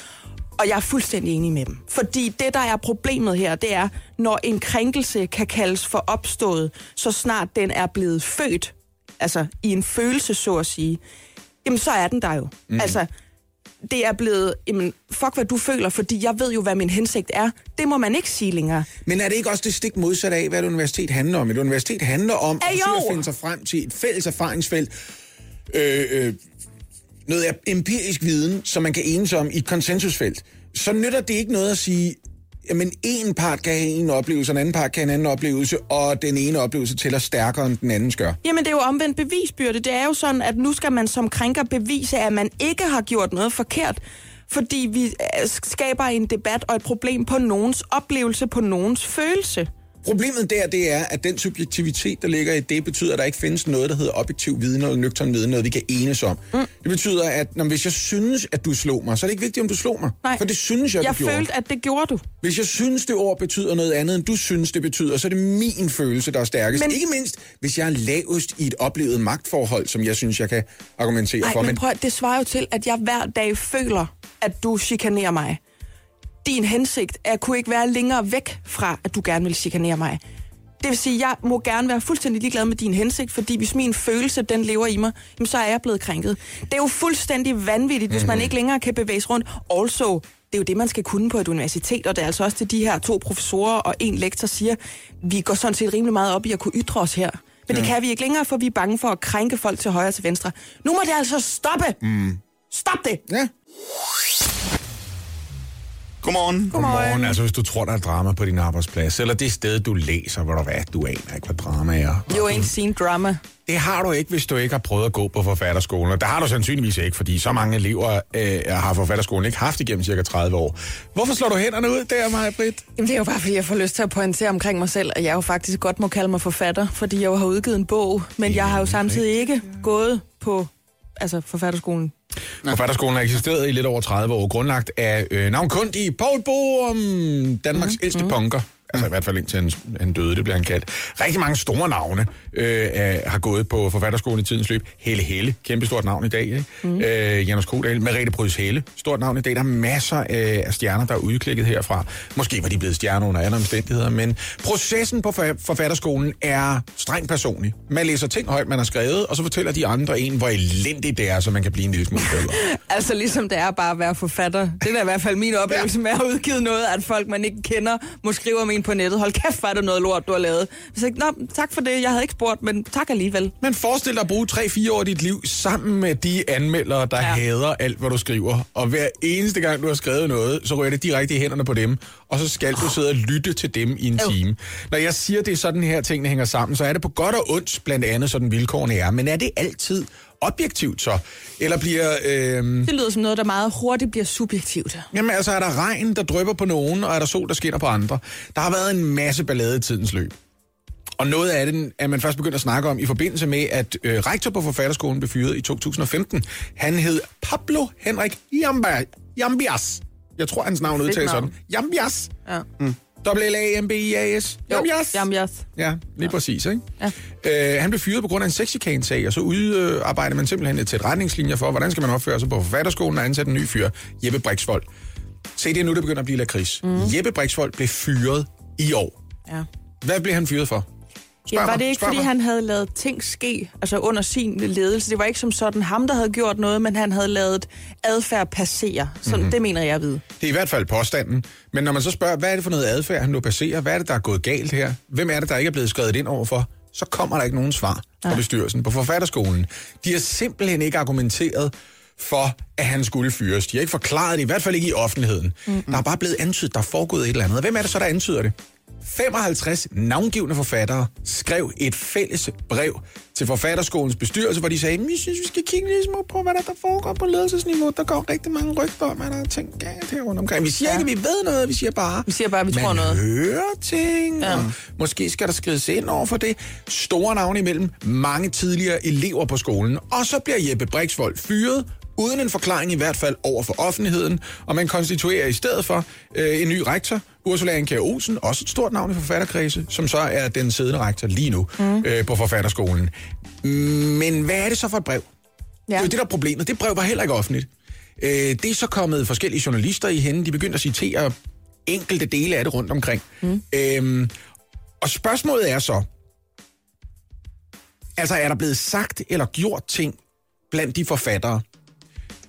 Og jeg er fuldstændig enig med dem. Fordi det, der er problemet her, det er, når en krænkelse kan kaldes for opstået, så snart den er blevet født, altså i en følelse, så at sige, jamen så er den der jo. Mm. Altså, det er blevet, jamen, fuck hvad du føler, fordi jeg ved jo, hvad min hensigt er. Det må man ikke sige længere. Men er det ikke også det stik modsatte af, hvad et universitet handler om? Et universitet handler om at finde sig frem til et fælles erfaringsfelt, øh, øh, noget empirisk viden, som man kan enes om i et konsensusfelt. Så nytter det ikke noget at sige, jamen en part kan have en oplevelse, og en anden part kan have en anden oplevelse, og den ene oplevelse tæller stærkere, end den anden gør. Jamen, det er jo omvendt bevisbyrde. Det er jo sådan, at nu skal man som krænker bevise, at man ikke har gjort noget forkert. Fordi vi øh, skaber en debat og et problem på nogens oplevelse, på nogens følelse. Problemet der, det er, at den subjektivitet, der ligger i det, betyder, at der ikke findes noget, der hedder objektiv viden eller nøgtern viden, noget vi kan enes om. Mm. Det betyder, at når, hvis jeg synes, at du slog mig, så er det ikke vigtigt, om du slog mig. Nej. For det synes jeg, Jeg du gjorde. følte, at det gjorde du. Hvis jeg synes, det ord betyder noget andet, end du synes, det betyder, så er det min følelse, der er stærkest. Men... Men- Ikke mindst, hvis jeg er lavest i et oplevet magtforhold, som jeg synes, jeg kan argumentere Nej, for. men prøv, at- det svarer jo til, at jeg hver dag føler, at du chikanerer mig. Din hensigt er, kunne ikke være længere væk fra, at du gerne vil chikanere mig. Det vil sige, at jeg må gerne være fuldstændig ligeglad med din hensigt, fordi hvis min følelse, den lever i mig, jamen, så er jeg blevet krænket. Det er jo fuldstændig vanvittigt, hvis man ikke længere kan bevæge sig rundt. Also, det er jo det, man skal kunne på et universitet, og det er altså også til de her to professorer og en lektor siger, vi går sådan set rimelig meget op i at kunne ytre os her. Men det kan vi ikke længere, for vi er bange for at krænke folk til højre og til venstre. Nu må det altså stoppe! Mm. Stop det! Ja. Godmorgen. Godmorgen. Altså, hvis du tror, der er drama på din arbejdsplads, eller det sted, du læser, hvor du hvad, du aner ikke, hvad drama er. You ain't seen drama. Det har du ikke, hvis du ikke har prøvet at gå på forfatterskolen. Og det har du sandsynligvis ikke, fordi så mange elever øh, har forfatterskolen ikke haft igennem cirka 30 år. Hvorfor slår du hænderne ud der, Maja Britt? Jamen, det er jo bare, fordi jeg får lyst til at pointere omkring mig selv, at jeg jo faktisk godt må kalde mig forfatter, fordi jeg jo har udgivet en bog, men jeg har jo samtidig ikke gået på altså forfatterskolen. Forfatterskolen har eksisteret i lidt over 30 år, grundlagt af øh, navnkundige Paul Borum, Danmarks mm, ældste mm. punker. Altså i hvert fald indtil han, han døde, det bliver han kaldt. Rigtig mange store navne øh, er, har gået på forfatterskolen i tidens løb. Helle Helle, kæmpestort navn i dag. Ikke? Mm. Øh, Janus Kodal, Merete Brys Helle, stort navn i dag. Der er masser af, af stjerner, der er udklikket herfra. Måske var de blevet stjerner under andre omstændigheder, men processen på for, forfatterskolen er strengt personlig. Man læser ting højt, man har skrevet, og så fortæller de andre en, hvor elendigt det er, så man kan blive en lille smule bedre. Altså ligesom det er bare at være forfatter. Det er i hvert fald min oplevelse med at have udgivet noget, at folk, man ikke kender, må skrive om en på nettet. Hold kæft, hvor er det noget lort, du har lavet. Så jeg, Nå, tak for det. Jeg havde ikke spurgt, men tak alligevel. Men forestil dig at bruge 3-4 år af dit liv sammen med de anmeldere, der ja. Hader alt, hvad du skriver. Og hver eneste gang, du har skrevet noget, så rører det direkte i hænderne på dem. Og så skal du sidde og lytte til dem i en Øv. time. Når jeg siger, det er sådan her, tingene hænger sammen, så er det på godt og ondt, blandt andet sådan vilkårene er. Men er det altid objektivt så? Eller bliver... Øh... Det lyder som noget, der meget hurtigt bliver subjektivt. Jamen altså, er der regn, der drypper på nogen, og er der sol, der skinner på andre? Der har været en masse ballade i tidens løb. Og noget af det er man først begyndt at snakke om i forbindelse med, at øh, rektor på Forfatterskolen blev fyret i 2015. Han hed Pablo Henrik Jamba, Jambias. Jeg tror, hans navn udtales sådan. Jambias. Ja. W-A-M-B-I-A-S. Jambias. Jamen, yes. Ja, lige præcis, ikke? Ja. Øh, han blev fyret på grund af en sexikane-sag, og så udarbejder man simpelthen et sæt retningslinjer for, hvordan skal man opføre sig på forfatterskolen og ansætte en ny fyr, Jeppe Brixvold. Se, det er nu, det begynder at blive lakrids. Mm. Jeppe Brixvold blev fyret i år. Ja. Hvad blev han fyret for? Spørg Ja, var det ikke, fordi mig. han havde lavet ting ske, altså under sin ledelse? Det var ikke som sådan ham, der havde gjort noget, men han havde lavet adfærd passere. Så Mhm. mm-hmm. det mener jeg at vide. Det er i hvert fald påstanden. Men når man så spørger, hvad er det for noget adfærd, han nu passerer? Hvad er det, der er gået galt her? Hvem er det, der ikke er blevet skrevet ind overfor? Så kommer der ikke nogen svar fra bestyrelsen på forfatterskolen. De har simpelthen ikke argumenteret for, at han skulle fyres. De har ikke forklaret det, i hvert fald ikke i offentligheden. Mm-hmm. Der er bare blevet antydet, der er foregået et eller andet. Hvem er det så, der antyder det? 55 navngivende forfattere skrev et fælles brev til forfatterskolens bestyrelse, hvor de sagde, vi synes, vi skal kigge lidt små på, hvad der, der foregår på ledelsesniveau. Der går rigtig mange rygter om, at der er ting galt her rundt omkring. Vi siger ja. ikke, at vi ved noget, vi siger bare, Vi siger bare, at vi man tror noget. hører ting, ja. og måske skal der skrives ind over for det. Store navne imellem, mange tidligere elever på skolen. Og så bliver Jeppe Brixvold fyret, uden en forklaring i hvert fald over for offentligheden, og man konstituerer i stedet for øh, en ny rektor, Ursula Anker Olsen, også et stort navn i forfatterkredse, som så er den siddende rektor lige nu mm. øh, på forfatterskolen. Men hvad er det så for et brev? Ja. Det er jo det, der er problemet. Det brev var heller ikke offentligt. Øh, det er så kommet forskellige journalister i hende. De begyndte at citere enkelte dele af det rundt omkring. Mm. Øhm, og spørgsmålet er så, altså er der blevet sagt eller gjort ting blandt de forfattere,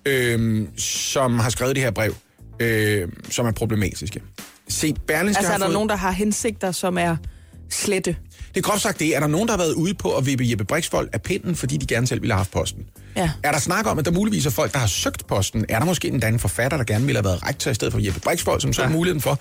øhm, som har skrevet det her brev, øhm, som er problematiske? Se, Berlingske Altså er der fået... nogen, der har hensigter, som er slette? Det er groft sagt det. Er der nogen, der har været ude på at vippe Jeppe Brixvold af pinden, fordi de gerne selv ville have haft posten? Ja. Er der snak om, at der muligvis er folk, der har søgt posten? Er der måske en anden forfatter, der gerne ville have været rektor i stedet for Jeppe Brixvold, som så ja. muligheden for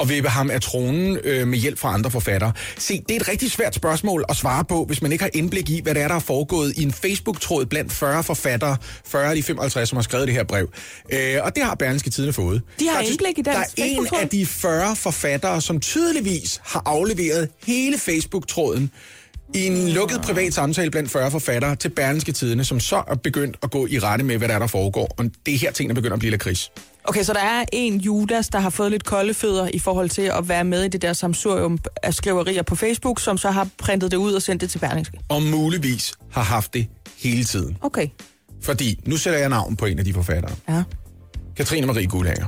at vippe ham af tronen øh, med hjælp fra andre forfattere? Se, det er et rigtig svært spørgsmål at svare på, hvis man ikke har indblik i, hvad det er, der er foregået i en Facebook-tråd blandt 40 forfattere, 40 af de 55, som har skrevet det her brev. Øh, og det har Berlingske Tidene fået. De har Der indblik i Der deres er en af de 40 forfattere, som tydeligvis har afleveret hele Facebook-tråden i en lukket privat samtale blandt 40 forfattere til Berlingske Tidene, som så er begyndt at gå i rette med, hvad der er, der foregår. Og det er her, tingene begynder at blive lakrids. Okay, så der er en Judas, der har fået lidt kolde fødder i forhold til at være med i det der samsurium af skriverier på Facebook, som så har printet det ud og sendt det til Berlingske. Og muligvis har haft det hele tiden. Okay. Fordi, nu sætter jeg navn på en af de forfattere. Ja. Katrine Marie Guldhager.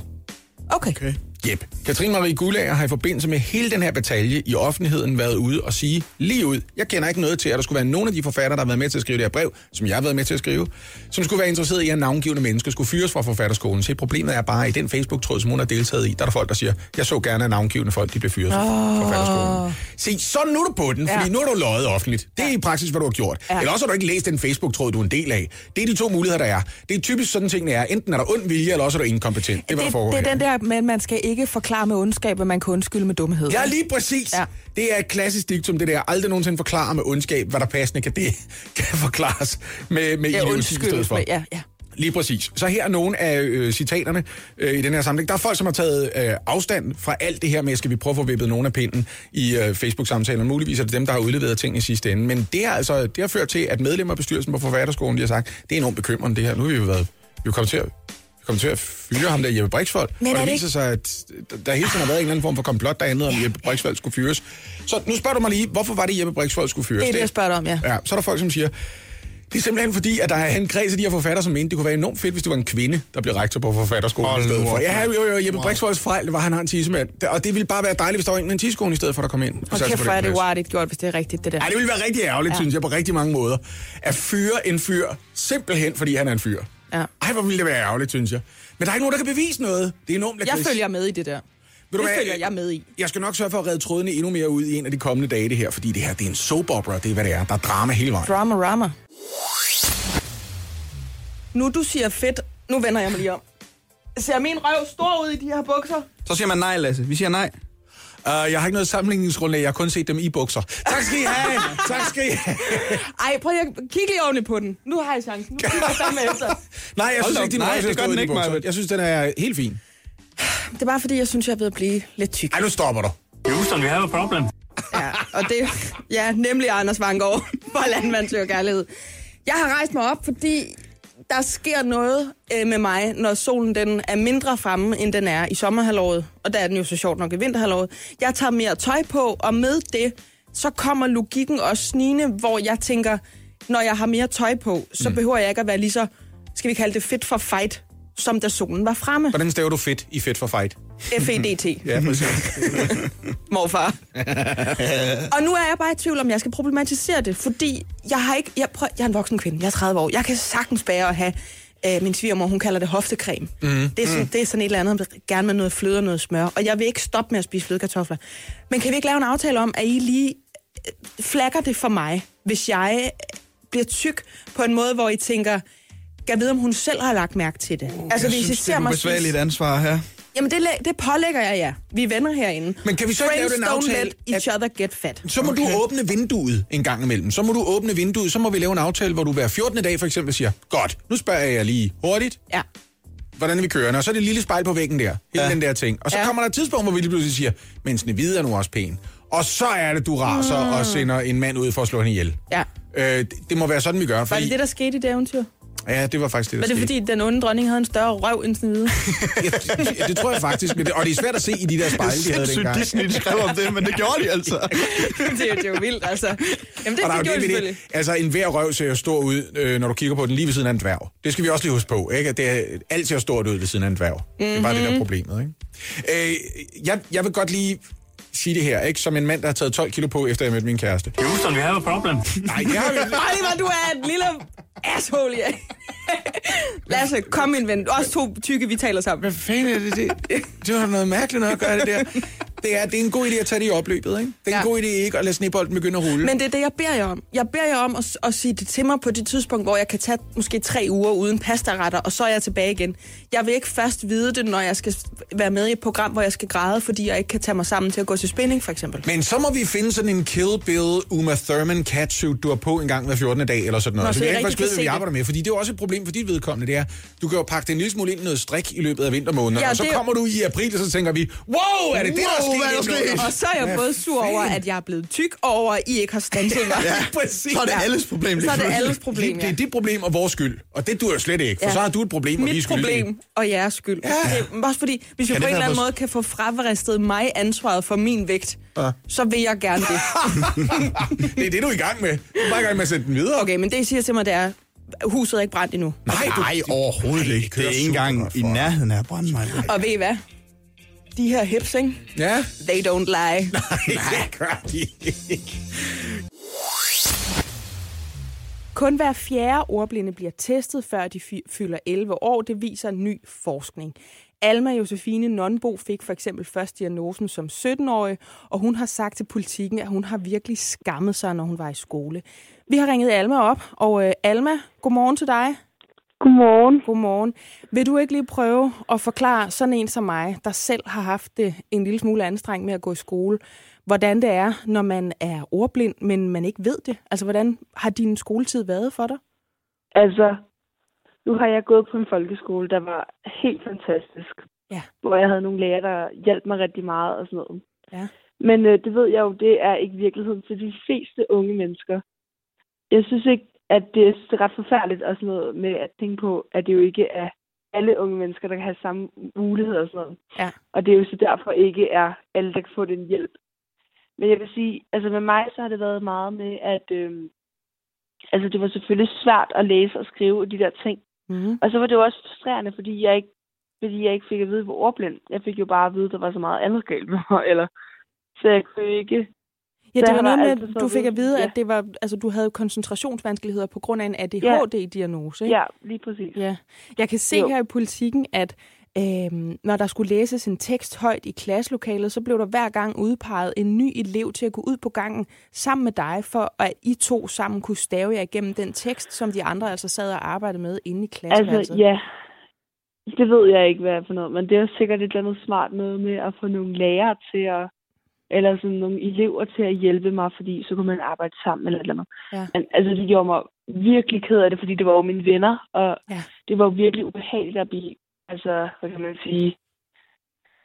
Okay. okay. Jep. Katrine Marie Gullager har i forbindelse med hele den her batalje i offentligheden været ude og sige lige ud, jeg kender ikke noget til, at der skulle være nogen af de forfattere, der har været med til at skrive det her brev, som jeg har været med til at skrive, som skulle være interesseret i, at navngivende mennesker skulle fyres fra forfatterskolen. Så problemet er bare, at i den Facebook-tråd, som hun har deltaget i, der er der folk, der siger, jeg så gerne, at navngivende folk de blev fyret fra Åh. forfatterskolen. Se, sådan nu er du på den, fordi Ja. nu er du løjet offentligt. Det er i praksis, hvad du har gjort. Ja. Eller også har du ikke læst den Facebook-tråd, du er en del af. Det er de to muligheder, der er. Det er typisk sådan tingene er. Enten er der ond vilje, eller også er du inkompetent. Det Det, det er den der at man skal ikke forklare med ondskab, hvad man kan undskylde med dumhed. Ja, lige præcis. Ja. Ja. Det er et klassisk diktum, det der. Aldrig nogensinde forklare med ondskab, hvad der passende kan, det kan forklares med, med idioti i stedet for. med- Ja, ja. Lige præcis. Så her er nogle af øh, citaterne øh, i den her samling. Der er folk, som har taget øh, afstand fra alt det her med, skal vi prøve at få vippet nogle af pinden i øh, Facebook-samtalen. Muligvis er det dem, der har udleveret ting i sidste ende. Men det, er altså, det har ført til, at medlemmer af bestyrelsen på Forfatterskolen de har sagt, det er enormt bekymrende det her. Nu har vi jo været, vi er kommet til at kom til at fyre ham der Jeppe Brixvold. Men og det det viser sig, at der hele tiden har været en eller anden form for komplot, der handlede om, at Jeppe Brixvold skulle fyres. Så nu spørger du mig lige, hvorfor var det, Jeppe Brixvold skulle fyres? Det er det, jeg spørger dig om, ja. Ja, så er der folk, som siger, det er simpelthen fordi, at der er en kreds af de her forfatter, som mente, det kunne være enormt fedt, hvis det var en kvinde, der blev rektor på forfatterskolen Hold i stedet nu for. Ja, jo, jo, Jeppe Brixvolds fejl, det var, at han har en tissemand. Og det ville bare være dejligt, hvis der var en med en tissekone i stedet for, der kom ind. og kæft, hvor er det uartigt gjort, hvis det er rigtigt, det der. Ej, det ville være rigtig ærgerligt, ja. Ja. synes jeg, på rigtig mange måder. At fyre en fyr, simpelthen fordi han er en fyr. Ja. Ej, hvor ville det være ærgerligt, synes jeg. Men der er ikke nogen, der kan bevise noget. Det er enormt Jeg lakrids. følger med i det der. Ved Det du hvad? følger jeg med i. Jeg skal nok sørge for at redde trådene endnu mere ud i en af de kommende dage, det her. Fordi det her, det er en soap opera, det er, hvad det er. Der er drama hele vejen. Drama Rama. Nu du siger fedt, nu vender jeg mig lige om. Ser min røv stor ud i de her bukser? Så siger man nej, Lasse. Vi siger nej. Uh, jeg har ikke noget sammenligningsgrundlag, jeg har kun set dem i bukser. Tak skal I have! tak skal I have! Ej, prøv lige at kigge lige ordentligt på den. Nu har jeg chancen. Nu kigger jeg fandme efter. Nej, jeg Hold synes ikke, din. Nej, det gør den ikke. Maja. Jeg synes, den er helt fin. Det er bare fordi, jeg synes, jeg er ved at blive lidt tyk. Ej, nu stopper du. Houston, we have a problem. Ja, og det ja, nemlig Anders Vangård for Landmand søger kærlighed. Jeg har rejst mig op, fordi der sker noget øh, med mig, når solen den er mindre fremme, end den er i sommerhalvåret. Og der er den jo så sjovt nok i vinterhalvåret. Jeg tager mere tøj på, og med det, så kommer logikken også snigende, hvor jeg tænker, når jeg har mere tøj på, så mm. behøver jeg ikke at være lige så, skal vi kalde det fit for fight, som da solen var fremme. Hvordan staver du fedt i fedt for fight? F-E-D-T. Ja, præcis. morfar. og nu er jeg bare i tvivl om, jeg skal problematisere det, fordi jeg har ikke... Jeg, prøv, jeg er en voksen kvinde, jeg er 30 år. Jeg kan sagtens bære at have... Øh, min svigermor, hun kalder det hoftecreme. Mm. Det, er sådan, det er sådan et eller andet, gerne med noget fløde og noget smør. Og jeg vil ikke stoppe med at spise flødekartofler. Men kan vi ikke lave en aftale om, at I lige øh, flakker det for mig, hvis jeg øh, bliver tyk på en måde, hvor I tænker, jeg ved, om hun selv har lagt mærke til det. altså, jeg hvis I synes, det ser er mig ubesvægeligt spise- ansvar her. Jamen, det, det pålægger jeg, ja. Vi er venner herinde. Men kan vi så ikke lave den aftale, let each other get fat. Så må okay. du åbne vinduet en gang imellem. Så må du åbne vinduet, så må vi lave en aftale, hvor du hver 14. dag for eksempel siger, godt, nu spørger jeg jer lige hurtigt, Ja. hvordan vi kørende? Og så er det et lille spejl på væggen der, hele ja. den der ting. Og så ja. Kommer der et tidspunkt, hvor vi lige pludselig siger, men Snevide er nu også pæn. Og så er det, du raser mm. og sender en mand ud for at slå hende ihjel. Ja. Øh, det, det må være sådan, vi gør. Var Fordi, det det, der skete i det eventyr? Ja, det var faktisk det, der Var det skete. fordi, den onde dronning havde en større røv end Snevide? Ja, det tror jeg faktisk. Men det, og det er svært at se i de der spejle, de havde dengang. Disney de skrev om det, men det gjorde de altså. det, er, det er jo vildt, altså. Jamen, det, Og er jo det gjorde det de selvfølgelig. det. Altså, en hver røv ser jo stor ud, øh, når du kigger på den lige ved siden af en dværg. Det skal vi også lige huske på, ikke? At det er, alt ser stort ud ved siden af en dværg. Mm-hmm. Det er bare det, der er problemet, ikke? Øh, jeg, jeg vil godt lige sige det her, ikke? Som en mand, der har taget 12 kilo på, efter jeg mødte min kæreste. Houston, we have a problem. Nej, det har vi ikke. Hvor du er et lille asshole, ja. Lasse, kom min ven. Også to tykke, vi taler sammen. Hvad fanden er det? Det, det var noget mærkeligt noget at gøre det der. Det er, det er en god idé at tage det i opløbet, ikke? Det er en Ja. god idé ikke at lade snebolden begynde at rulle. Men det er det, jeg beder jer om. Jeg beder jer om at, at sige det til mig på det tidspunkt, hvor jeg kan tage måske tre uger uden pastaretter, og så er jeg tilbage igen. Jeg vil ikke først vide det, når jeg skal være med i et program, hvor jeg skal græde, fordi jeg ikke kan tage mig sammen til at gå til spinning, for eksempel. Men så må vi finde sådan en Kill Bill Uma Thurman catsuit, du har på en gang hver 14. dag, eller sådan noget. Nå, så så vi jeg ikke faktisk kan hvad vi arbejder med. Fordi det er jo også et problem for dit vedkommende, det er, du kan jo pakke det en lille smule ind i noget strik i løbet af vintermåneden, Ja, og så det- kommer du i april, og så tænker vi, wow, er det det, der Wow, hvad er der sket? Og så er jeg både sur over, at jeg er blevet tyk, og over, at I ikke har mig. Ja, præcis. Så er det alles problem. Så er det alles problem, Det ja. er dit problem og vores skyld, og det dur jo slet ikke, for Ja. så har du et problem, og vi er Mit skyldige. problem og jeres skyld. Ja. Det er også fordi, hvis vi Kan på det en eller anden måde kan få fravristet mig ansvaret for min vægt, Ja. så vil jeg gerne det. Det er det, du er i gang med. Du er bare i gang med at sende den videre. Okay, men det I siger til mig, det er, huset er ikke brændt endnu. Nej, du, Nej, overhovedet ikke. Det er ikke engang i nærheden af at brænde mig. Og ved I hvad? De her hips, ikke? Ja, They don't lie. nej, det gør de ikke. Kun hver fjerde ordblinde bliver testet, før de fy- fylder 11 år. Det viser ny forskning. Alma Josefine Nonbo fik for eksempel først diagnosen som 17-årig, og hun har sagt til politikken, at hun har virkelig skammet sig, når hun var i skole. Vi har ringet Alma op, og øh, Alma, godmorgen til dig. Godmorgen. Godmorgen. Vil du ikke lige prøve at forklare sådan en som mig, der selv har haft det en lille smule anstrengt med at gå i skole, hvordan det er, når man er ordblind, men man ikke ved det? Altså, hvordan har din skoletid været for dig? Altså, nu har jeg gået på en folkeskole, der var helt fantastisk. Ja. Hvor jeg havde nogle lærere, der hjalp mig rigtig meget og sådan noget. Ja. Men øh, det ved jeg jo, det er ikke virkeligheden til de fleste unge mennesker. Jeg synes ikke, at det er ret forfærdeligt og sådan noget med at tænke på, at det jo ikke er alle unge mennesker, der kan have samme muligheder og sådan noget. Ja. Og det er jo så derfor ikke er alle, der kan få den hjælp. Men jeg vil sige, altså med mig, så har det været meget med, at øhm, altså det var selvfølgelig svært at læse og skrive de der ting. Mm-hmm. Og så var det jo også frustrerende, fordi jeg ikke, fordi jeg ikke fik at vide, hvor ordblind. Jeg fik jo bare at vide, at der var så meget andet galt med mig, eller så jeg kunne ikke... Ja, det var noget med, så du fik at vide, ja. at det var, altså, du havde koncentrationsvanskeligheder på grund af en ADHD-diagnose. ikke? Ja, lige præcis. Ja. Jeg kan se Jo. her i politikken, at øhm, når der skulle læses en tekst højt i klasselokalet, så blev der hver gang udpeget en ny elev til at gå ud på gangen sammen med dig, for at I to sammen kunne stave jer igennem den tekst, som de andre altså sad og arbejdede med inde i klasseværelset. Altså, ja. Det ved jeg ikke, hvad er for noget, men det er sikkert et eller andet smart noget med at få nogle lærere til at, eller sådan nogle elever til at hjælpe mig, fordi så kunne man arbejde sammen eller et eller andet. Ja. Men altså, det gjorde mig virkelig ked af det, fordi det var jo mine venner, og Ja. det var jo virkelig ubehageligt at blive, altså, hvad kan man sige,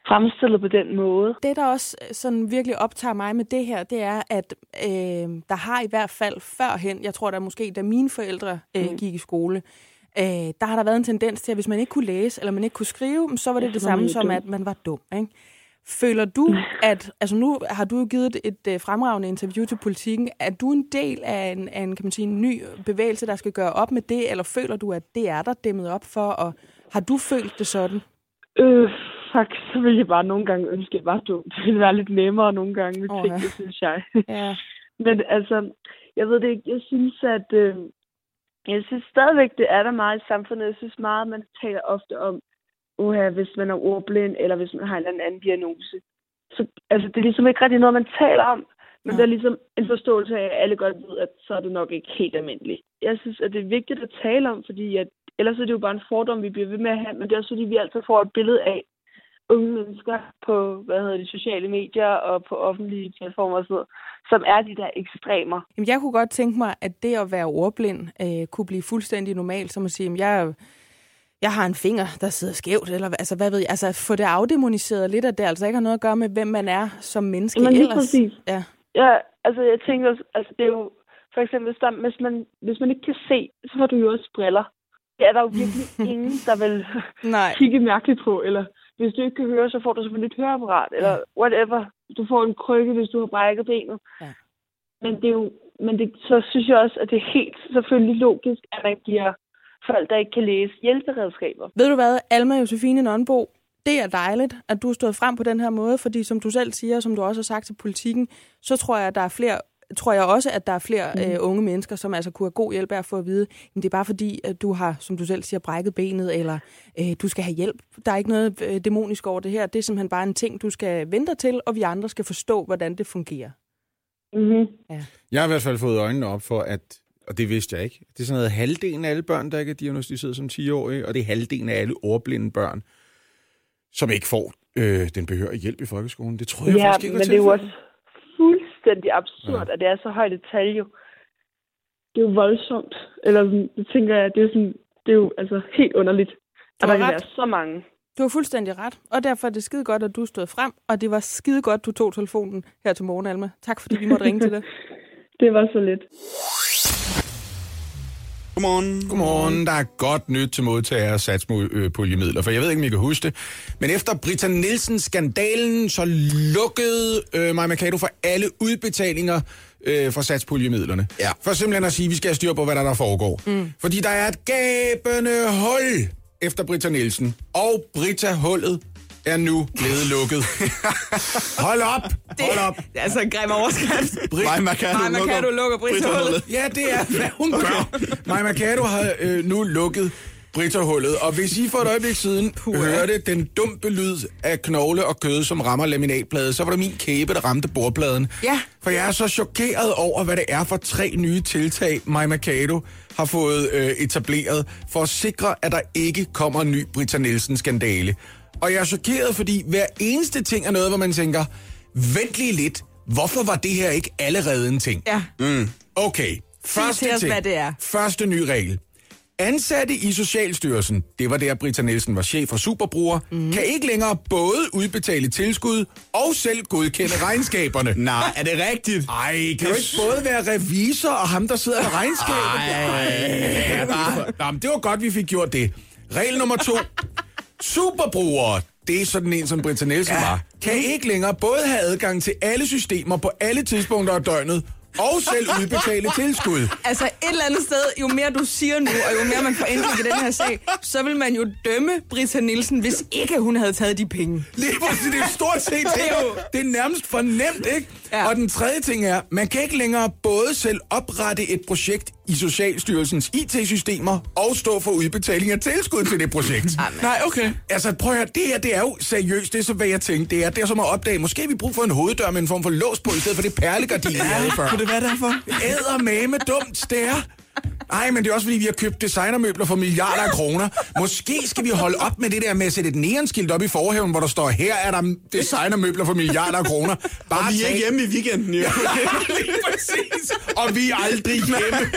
fremstillet på den måde. Det, der også øh, sådan virkelig optager mig med det her, det er, at øh, der har i hvert fald førhen, jeg tror da måske, da mine forældre øh, Mm. gik i skole, øh, der har der været en tendens til, at hvis man ikke kunne læse, eller man ikke kunne skrive, så var det Ja, det samme som, dum. at man var dum. Ikke? Føler du, at, altså nu har du givet et, øh, fremragende interview til politikken, er du en del af en, af en, kan man sige, en ny bevægelse, der skal gøre op med det, eller føler du, at det er der dæmmet op for, og har du følt det sådan? Øh, fuck, så ville jeg bare nogle gange ønske, at jeg var dum. Det ville være lidt nemmere nogle gange med Åh, ting, det synes jeg. Ja. Men altså, jeg ved det ikke. Jeg synes, at... Øh, jeg synes stadigvæk, det er der meget i samfundet. Jeg synes meget, man taler ofte om, uha, hvis man er ordblind, eller hvis man har en eller anden diagnose. Så, altså, det er ligesom ikke rigtig noget, man taler om. Men Nej. der er ligesom en forståelse af, at alle godt ved, at så er det nok ikke helt almindeligt. Jeg synes, at det er vigtigt at tale om, fordi at, ellers er det jo bare en fordom, vi bliver ved med at have. Men det er også fordi, vi altid får et billede af unge mennesker på, hvad hedder det, sociale medier og på offentlige platformer og sådan noget, som er de der ekstremer. Jamen, jeg kunne godt tænke mig, at det at være ordblind øh, kunne blive fuldstændig normalt, som at sige, jamen, jeg, jeg har en finger, der sidder skævt, eller altså, hvad ved jeg, altså få det afdemoniseret lidt, at det altså ikke har noget at gøre med, hvem man er som menneske Jamen, ellers. præcis. Ja. Ja, altså jeg tænker også, altså det er jo, for eksempel, hvis, der, hvis, man, hvis man ikke kan se, så får du jo også briller. Det er der jo virkelig ingen, der vil Nej. kigge mærkeligt på, eller hvis du ikke kan høre, så får du selvfølgelig et høreapparat, eller whatever. Du får en krykke, hvis du har brækket benet. Ja. Men det er jo, men det, så synes jeg også, at det er helt selvfølgelig logisk, at man giver folk, der ikke kan læse, hjælperedskaber. Ved du hvad, Alma Josefine Nonbo, det er dejligt, at du er stået frem på den her måde, fordi som du selv siger, som du også har sagt til politikken, så tror jeg, at der er flere tror jeg også, at der er flere mm. øh, unge mennesker, som altså kunne have god hjælp af at få at vide, men det er bare fordi, at du har, som du selv siger, brækket benet, eller øh, du skal have hjælp. Der er ikke noget øh, dæmonisk over det her. Det er simpelthen bare en ting, du skal vente til, og vi andre skal forstå, hvordan det fungerer. Mm-hmm. Jeg har i hvert fald fået øjnene op for, at, og det vidste jeg ikke, det er sådan noget halvdelen af alle børn, der ikke er diagnostiseret som 10-årige, og det er halvdelen af alle ordblinde børn, som ikke får øh, den behørige hjælp i folkeskolen. Det troede jeg Ja, faktisk ikke men var det er jo også fuldstændig absurd, ja. at det er så højt et tal jo. Det er jo voldsomt. Eller det tænker jeg, det er, sådan, det er jo altså helt underligt, Du at har der kan være så mange. Du har fuldstændig ret, og derfor er det skide godt, at du stod frem, og det var skide godt, du tog telefonen her til morgen, Alma. Tak fordi vi måtte ringe til dig. Det var så lidt. Godmorgen. Godmorgen. Der er godt nyt til modtagere af satspuljemidler, for jeg ved ikke, om I kan huske det. Men efter Britta Nielsen-skandalen, så lukkede øh, Maja Mercado for alle udbetalinger øh, fra satspuljemidlerne. Ja. For simpelthen at sige, at vi skal have styr på, hvad der, der foregår. Mm. Fordi der er et gabende hul efter Britta Nielsen. Og Britta-hullet er nu blevet lukket. Hold op! Hold op! Det er altså en grim overskrift. Brit- Maja Mercado Maja Mercado lukker Britta-hullet. Ja, det er, hvad hun gør. Maja Mercado har øh, nu lukket Britta-hullet, og hvis I for et øjeblik siden Puh, hørte den dumpe lyd af knogle og kød, som rammer laminatplade, så var det min kæbe, der ramte bordpladen. Ja. For jeg er så chokeret over, hvad det er for tre nye tiltag, Maja Mercado har fået øh, etableret, for at sikre, at der ikke kommer en ny Britta Nielsen-skandale. Og jeg er chokeret, fordi hver eneste ting er noget, hvor man tænker, vent lige lidt, hvorfor var det her ikke allerede en ting? Ja. Okay, første til os, ting. hvad det er. Første ny regel. Ansatte i Socialstyrelsen, det var der Britta Nielsen var chef for Superbruger, mm. kan ikke længere både udbetale tilskud og selv godkende regnskaberne. Nej, er det rigtigt? Ej, kan du ikke både være revisor og ham, der sidder med regnskabet? Ej, Nå, men det var godt, vi fik gjort det. Regel nummer to. Superbrugere, det er sådan en, som Britta Nielsen ja. var, kan ikke længere både have adgang til alle systemer på alle tidspunkter af døgnet, og selv udbetale tilskud. Altså et eller andet sted, jo mere du siger nu, og jo mere man får indtryk i den her sag, så vil man jo dømme Britta Nielsen, hvis ikke hun havde taget de penge. Lige præcis, det er stort set det. er jo- Det er nærmest for nemt, ikke? Ja. Og den tredje ting er, man kan ikke længere både selv oprette et projekt i Socialstyrelsens IT-systemer og stå for udbetaling af tilskud til det projekt. Nej, okay. Altså prøv at høre, det her det er jo seriøst, det er så hvad jeg tænkte, det er, det er som at opdage, måske har vi brug for en hoveddør med en form for lås på, i stedet for det perlegardin, jeg havde før. Kunne det være derfor? Æder med dumt, det er. Ej, men det er også fordi, vi har købt designermøbler for milliarder af kroner. Måske skal vi holde op med det der med at sætte et neonskilt op i forhaven, hvor der står, her er der designermøbler for milliarder af kroner. Bare Og vi er tag- ikke hjemme i weekenden, jo. Lige præcis. Og vi er aldrig hjemme.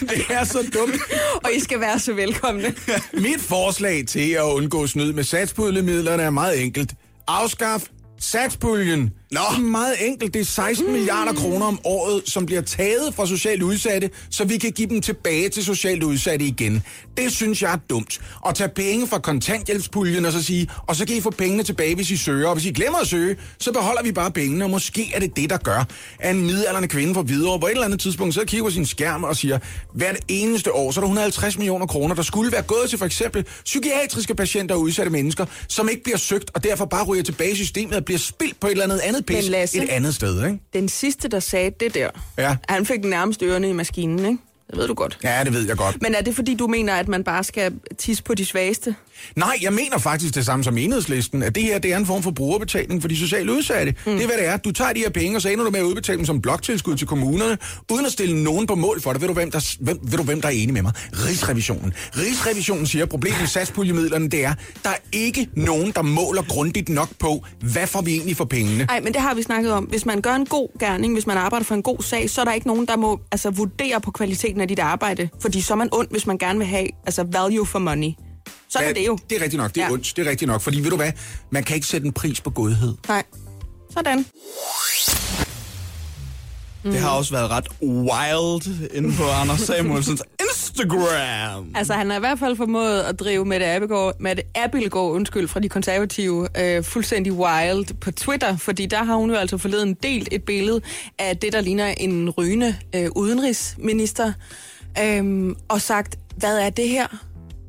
Det er så dumt. Og I skal være så velkomne. Mit forslag til at undgå snyd med satspuljemidlerne er meget enkelt. Afskaf satspuljen. Nå. Det er meget enkelt. Det er 16 milliarder kroner om året, som bliver taget fra socialt udsatte, så vi kan give dem tilbage til socialt udsatte igen. Det synes jeg er dumt. At tage penge fra kontanthjælpspuljen og så sige, og så kan I få pengene tilbage, hvis I søger. Og hvis I glemmer at søge, så beholder vi bare pengene, og måske er det det, der gør, at en midalderne kvinde fra Hvidovre på et eller andet tidspunkt så kigger på sin skærm og siger, hvert eneste år, så er der 150 millioner kroner, der skulle være gået til for eksempel psykiatriske patienter og udsatte mennesker, som ikke bliver søgt, og derfor bare ryger tilbage i systemet og bliver spildt på et eller andet andet pis Men Lasse- et andet sted, ikke? Den sidste, der sagde det der, Ja. han fik nærmest ørerne i maskinen, ikke? Det ved du godt. Ja, det ved jeg godt. Men er det fordi, du mener, at man bare skal tisse på de svageste? Nej, jeg mener faktisk det samme som enhedslisten, at det her det er en form for brugerbetaling for de sociale udsatte. Mm. Det er, hvad det er. Du tager de her penge, og så ender du med at udbetale dem som bloktilskud til kommunerne, uden at stille nogen på mål for det. Ved du, hvem der, hvem, ved du, hvem der er enig med mig? Rigsrevisionen. Rigsrevisionen siger, at problemet med satspuljemidlerne, det er, der er ikke nogen, der måler grundigt nok på, hvad får vi egentlig for pengene. Nej, men det har vi snakket om. Hvis man gør en god gerning, hvis man arbejder for en god sag, så er der ikke nogen, der må altså, vurdere på kvaliteten af dit arbejde. Fordi så er man ond, hvis man gerne vil have altså, value for money. Sådan er det jo. Det er rigtigt nok. Det er ja. Ja. ondt. Det er rigtigt nok. Fordi ved du hvad? Man kan ikke sætte en pris på godhed. Nej. Sådan. Det har også været ret wild inde på Anders Samuelsens Instagram. Altså, han har i hvert fald formået at drive Mette Abelgaard, Mette Abelgaard undskyld, fra de konservative øh, fuldstændig wild på Twitter, fordi der har hun jo altså forleden delt et billede af det, der ligner en rygende øh, udenrigsminister, øh, og sagt, hvad er det her?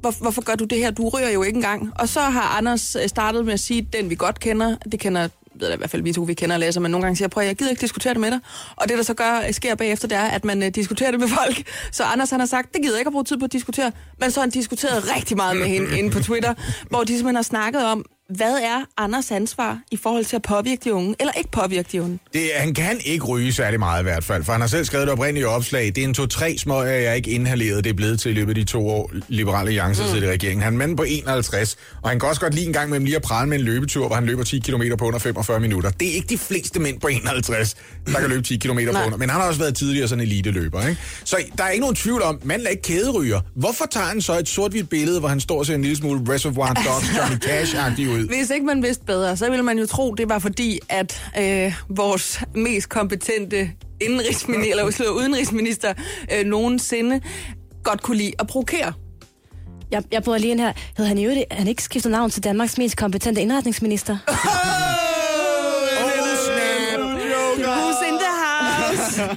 Hvor, hvorfor gør du det her? Du ryger jo ikke engang. Og så har Anders øh, startet med at sige, den vi godt kender, det kender ved jeg i hvert fald vi to, vi kender og læser, men nogle gange siger, prøv jeg gider ikke diskutere det med dig. Og det, der så gør, sker bagefter, det er, at man øh, diskuterer det med folk. Så Anders han har sagt, det gider jeg ikke at bruge tid på at diskutere. Men så har han diskuteret rigtig meget med hende inde på Twitter, hvor de simpelthen har snakket om, hvad er Anders ansvar i forhold til at påvirke de unge, eller ikke påvirke de unge? Det, han kan ikke ryge særlig meget i hvert fald, for han har selv skrevet det oprindelige opslag. Det er en to-tre små, jeg ikke inhaleret. Det er blevet til i løbet af de to år, Liberale Alliance mm. sidder i regeringen. Han er mand på 51, og han kan også godt lide en gang med lige at prale med en løbetur, hvor han løber 10 km på under 45 minutter. Det er ikke de fleste mænd på 51, der kan løbe 10 km på under. Men han har også været tidligere sådan en elite-løber, ikke? Så der er ikke nogen tvivl om, manden er ikke kæderyger. Hvorfor tager han så et sort-hvidt billede, hvor han står og ser en lille smule Reservoir Dogs Johnny Cash-agtig ud? Hvis ikke man vidste bedre, så ville man jo tro, det var fordi, at øh, vores mest kompetente indenrigsminister, eller slå udenrigsminister øh, nogensinde godt kunne lide at provokere. Jeg, jeg bor lige ind her. Hed han i øvrigt, han ikke skiftet navn til Danmarks mest kompetente indretningsminister?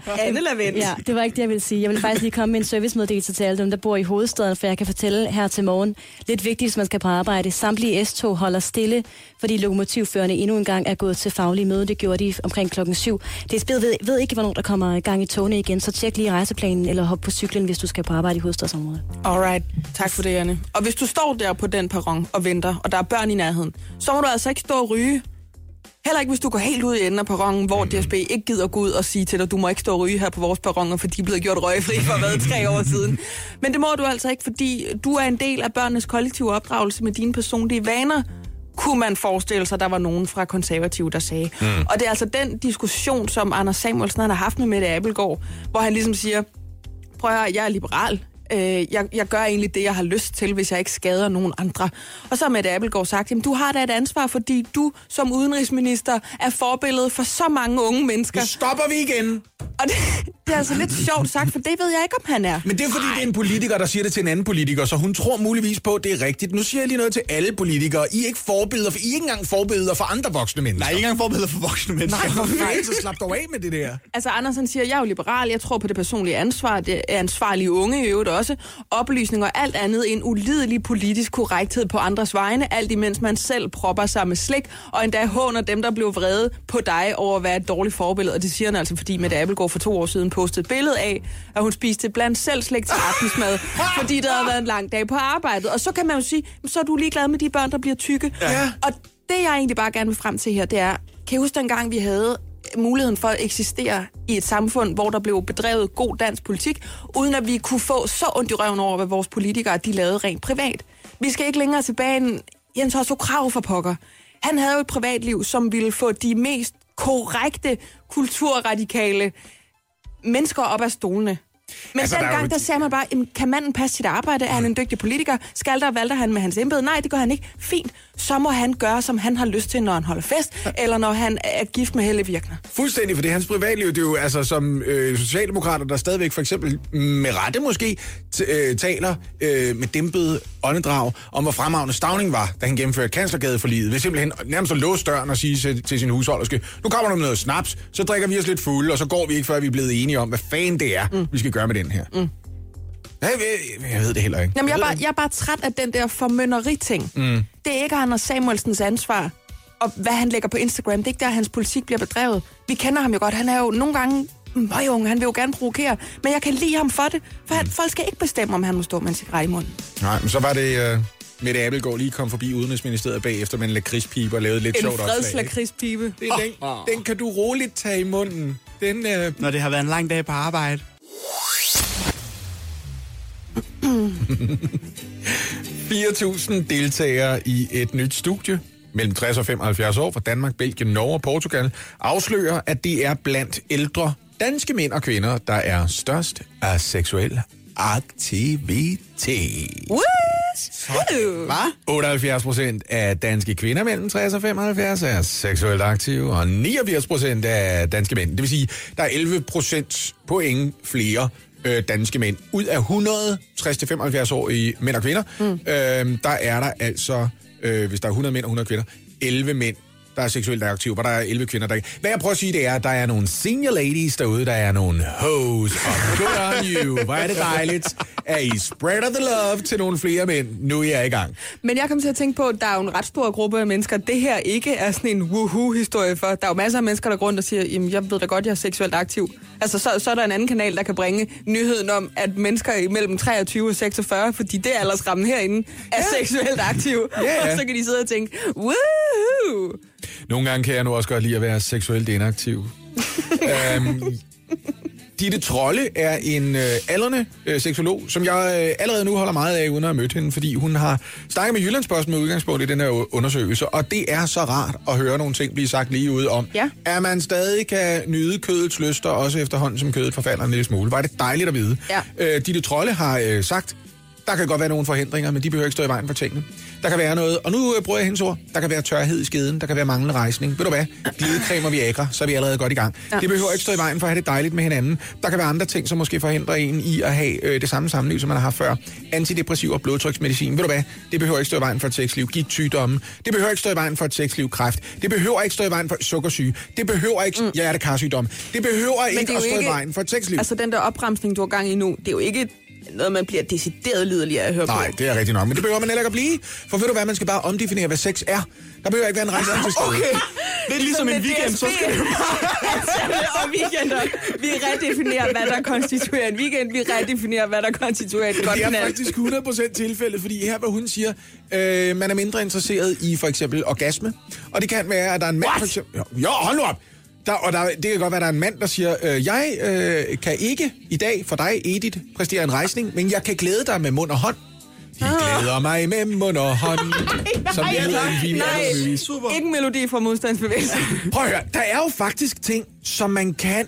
Anne Lavendt. Ja, det var ikke det, jeg ville sige. Jeg vil faktisk lige komme med en servicemeddelelse til alle dem, der bor i hovedstaden, for jeg kan fortælle her til morgen. Lidt vigtigt, hvis man skal på arbejde. Samtlige S-tog holder stille, fordi lokomotivførende endnu en gang er gået til faglige møde. Det gjorde de omkring klokken 7. DSB ved, ved ikke, hvornår der kommer gang i togene igen, så tjek lige rejseplanen eller hop på cyklen, hvis du skal på arbejde i hovedstadsområdet. Alright, tak for det, Anne. Og hvis du står der på den perron og venter, og der er børn i nærheden, så må du altså ikke stå og ryge. Heller ikke, hvis du går helt ud i enden af perronen, hvor DSB ikke gider gå ud og sige til dig, du må ikke stå og ryge her på vores perroner, for de er blevet gjort røgfri for hvad, tre år siden. Men det må du altså ikke, fordi du er en del af børnenes kollektive opdragelse med dine personlige vaner kunne man forestille sig, der var nogen fra konservative, der sagde. Mm. Og det er altså den diskussion, som Anders Samuelsen har haft med Mette Abelgaard, hvor han ligesom siger, prøv at høre, jeg er liberal. Øh, jeg, jeg gør egentlig det, jeg har lyst til, hvis jeg ikke skader nogen andre. Og så har Mette Abelgaard sagt, jamen du har da et ansvar, fordi du som udenrigsminister er forbillede for så mange unge mennesker. Nu stopper vi igen. Og det, det er altså lidt sjovt sagt, for det ved jeg ikke, om han er. Men det er fordi, det er en politiker, der siger det til en anden politiker, så hun tror muligvis på, at det er rigtigt. Nu siger jeg lige noget til alle politikere. I er ikke forbilleder, for I er ikke engang forbilleder for andre voksne mennesker. Nej, ikke engang forbilleder for voksne mennesker. Nej, for fanden, så slap dog af med det der. Altså, Andersen siger, jeg er jo liberal, jeg tror på det personlige ansvar, det er ansvarlige unge i øvrigt også, oplysning og alt andet en ulidelig politisk korrekthed på andres vegne, alt imens man selv propper sig med slik, og endda håner dem, der blev vrede på dig over at være et dårligt forbillede. Og det siger han altså, fordi Mette Abelgaard for to år siden postede et billede af, at hun spiste blandt selv slik til aftensmad, fordi der havde været en lang dag på arbejdet. Og så kan man jo sige, så er du ligeglad med de børn, der bliver tykke. Ja. Og det, jeg egentlig bare gerne vil frem til her, det er, kan I huske dengang, vi havde muligheden for at eksistere i et samfund, hvor der blev bedrevet god dansk politik, uden at vi kunne få så ondt i røven over, hvad vores politikere de lavede rent privat. Vi skal ikke længere tilbage end Jens Otto Krav for pokker. Han havde jo et privatliv, som ville få de mest korrekte, kulturradikale mennesker op af stolene. Men Altså, altså, der er jo der, sagde man bare, "Jamen, kan manden passe sit arbejde? Er han en dygtig politiker? Skal der valgte han med hans embede? Nej, det gør han ikke. Fint. Så må han gøre, som han har lyst til, når han holder fest, eller når han er gift med Helle Virkner. Fuldstændig, for det er hans privatliv. Det er jo altså som øh, socialdemokrater, der stadigvæk for eksempel med rette måske øh, taler øh, med dæmpet åndedrag om, hvor fremragende Stavning var, da han gennemførte kanslergade for livet. Ved simpelthen nærmest at låse døren og sige til, til sin husholderske, nu kommer der med noget snaps, så drikker vi os lidt fulde, og så går vi ikke, før vi er blevet enige om, hvad fanden det er, mm. vi skal gøre med den her. Mm. Jeg, jeg, jeg ved det heller ikke. Jamen, jeg, er bare, jeg er bare træt af den der formynderi-ting. Mm. Det er ikke Anders Samuelsens ansvar, og hvad han lægger på Instagram. Det er ikke der, hans politik bliver bedrevet. Vi kender ham jo godt. Han er jo nogle gange møgung. Han vil jo gerne provokere. Men jeg kan lide ham for det. For han, folk skal ikke bestemme, om han må stå med en cigaret i munden. Nej, men så var det... Øh, Mette Abelgaard lige kom forbi Udenrigsministeriet bagefter med en lakridspipe og lavede lidt En sjovt opslag. Det er den, den kan du roligt tage i munden. Den, øh, Når det har været en lang dag på arbejde. 4.000 deltagere i et nyt studie mellem 60 og 75 år fra Danmark, Belgien, Norge og Portugal afslører, at det er blandt ældre danske mænd og kvinder, der er størst af seksuel aktivitet. Hvad? 78 procent af danske kvinder mellem 60 og 75 er seksuelt aktive, og 89 procent af danske mænd. Det vil sige, der er 11 procent point flere øh, danske mænd. Ud af 100 60-75-årige mænd og kvinder, mm. øh, der er der altså, øh, hvis der er 100 mænd og 100 kvinder, 11 mænd, der er seksuelt aktive, hvor der er 11 kvinder, der. Hvad jeg prøver at sige, det er, at der er nogle senior ladies derude, der er nogle hoes, og good on you. Hvor er det dejligt, at I spreader the love til nogle flere mænd. Nu er jeg i gang. Men jeg kom til at tænke på, at der er jo en ret stor gruppe af mennesker, det her ikke er sådan en woohoo-historie for. Der er jo masser af mennesker, der går rundt og siger, jamen jeg ved da godt, jeg er seksuelt aktiv. Altså så, så er der en anden kanal, der kan bringe nyheden om, at mennesker imellem 23 og 46, fordi det er aldersrammen herinde, er Ja. seksuelt aktive. Ja. Og så kan de sidde og tænke, woohoo! Nogle gange kan jeg nu også godt lide at være seksuelt inaktiv. øhm, Ditte Trolle er en øh, aldrende øh, seksolog, som jeg øh, allerede nu holder meget af, uden at have mødt hende, fordi hun har snakket med Jyllandsposten med udgangspunkt i den her undersøgelse, og det er så rart at høre nogle ting blive sagt lige ud om, Ja. at man stadig kan nyde kødets lyster, også efterhånden som kødet forfalder en lille smule. Var det dejligt at vide. Ja. Øh, Ditte Trolle har øh, sagt, der kan godt være nogle forhindringer, men de behøver ikke stå i vejen for tingene. Der kan være noget, og nu øh, bruger jeg hendes ord, der kan være tørhed i skeden, der kan være manglende rejsning. Ved du hvad? Glidecreme og Viagra, så er vi allerede godt i gang. Ja. Det behøver ikke stå i vejen for at have det dejligt med hinanden. Der kan være andre ting, som måske forhindrer en i at have øh, det samme samliv, som man har haft før. Antidepressiv og blodtryksmedicin. Ved du hvad? Det behøver ikke stå i vejen for et sexliv. Gigt-sygdomme. Det behøver ikke stå i vejen for et sexliv. Kræft. Det behøver ikke stå i vejen for sukkersyge. Det behøver ikke mm. hjertekarsygdom. Det behøver ikke det at stå ikke- i vejen for et sexliv. Altså den der opremsning, du har gang i nu, det er jo ikke noget, man bliver decideret liderlig af at høre Nej, på. det er rigtigt nok. Men det behøver man heller ikke at blive. For ved du hvad, man skal bare omdefinere, hvad sex er. Der behøver ikke være en rejse til stede. Okay, det er ligesom en med weekend, så DSB. skal det og weekender. Vi redefinerer, hvad der konstituerer en weekend. Vi redefinerer, hvad der konstituerer et godt Det er faktisk 100% tilfældet, fordi her, hvor hun siger, øh, man er mindre interesseret i for eksempel orgasme. Og det kan være, at der er en mand... What? For eksempel, jo, hold nu op! Der, og der, det kan godt være, at der er en mand, der siger, øh, jeg øh, kan ikke i dag for dig, Edith, præstere en rejsning, men jeg kan glæde dig med mund og hånd. De glæder mig med mund og hånd. som hedder i en fin nej. alderbevis. Ikke melodi fra modstandsbevægelsen. Prøv at høre, der er jo faktisk ting, som man kan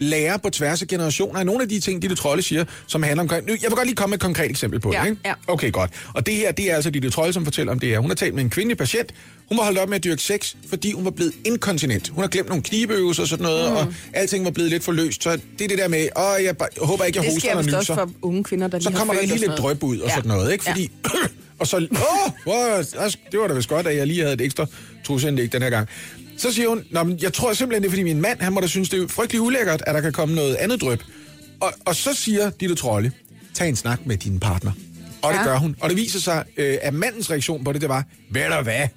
lære på tværs af generationer af nogle af de ting, Ditte Trolde siger, som handler om... Nu, Jeg vil godt lige komme med et konkret eksempel på Ja, det, ikke? ja. Okay, godt. Og det her, det er altså Ditte Trolde, som fortæller om det her. Hun har talt med en kvindelig patient. Hun var holdt op med at dyrke sex, fordi hun var blevet inkontinent. Hun har glemt nogle knibeøvelser og sådan noget, mm. og alting var blevet lidt for løst. Så det er det der med, åh, jeg, bare- jeg håber ikke, jeg Det hoster sker og nyser. også for unge kvinder, der Så kommer der lige lidt drøb ud og Ja. sådan noget, ikke? Fordi, og så, åh, hvor, det var da vist godt, at jeg lige havde et ekstra trusindlæg den her gang. Så siger hun, Nå, men jeg tror simpelthen, det er, fordi min mand, han må da synes, det er frygtelig ulækkert, at der kan komme noget andet drøb. Og, og så siger Ditte Trolle, tag en snak med din partner. Og det Ja. gør hun. Og det viser sig, øh, at mandens reaktion på det, det var, ved du hvad,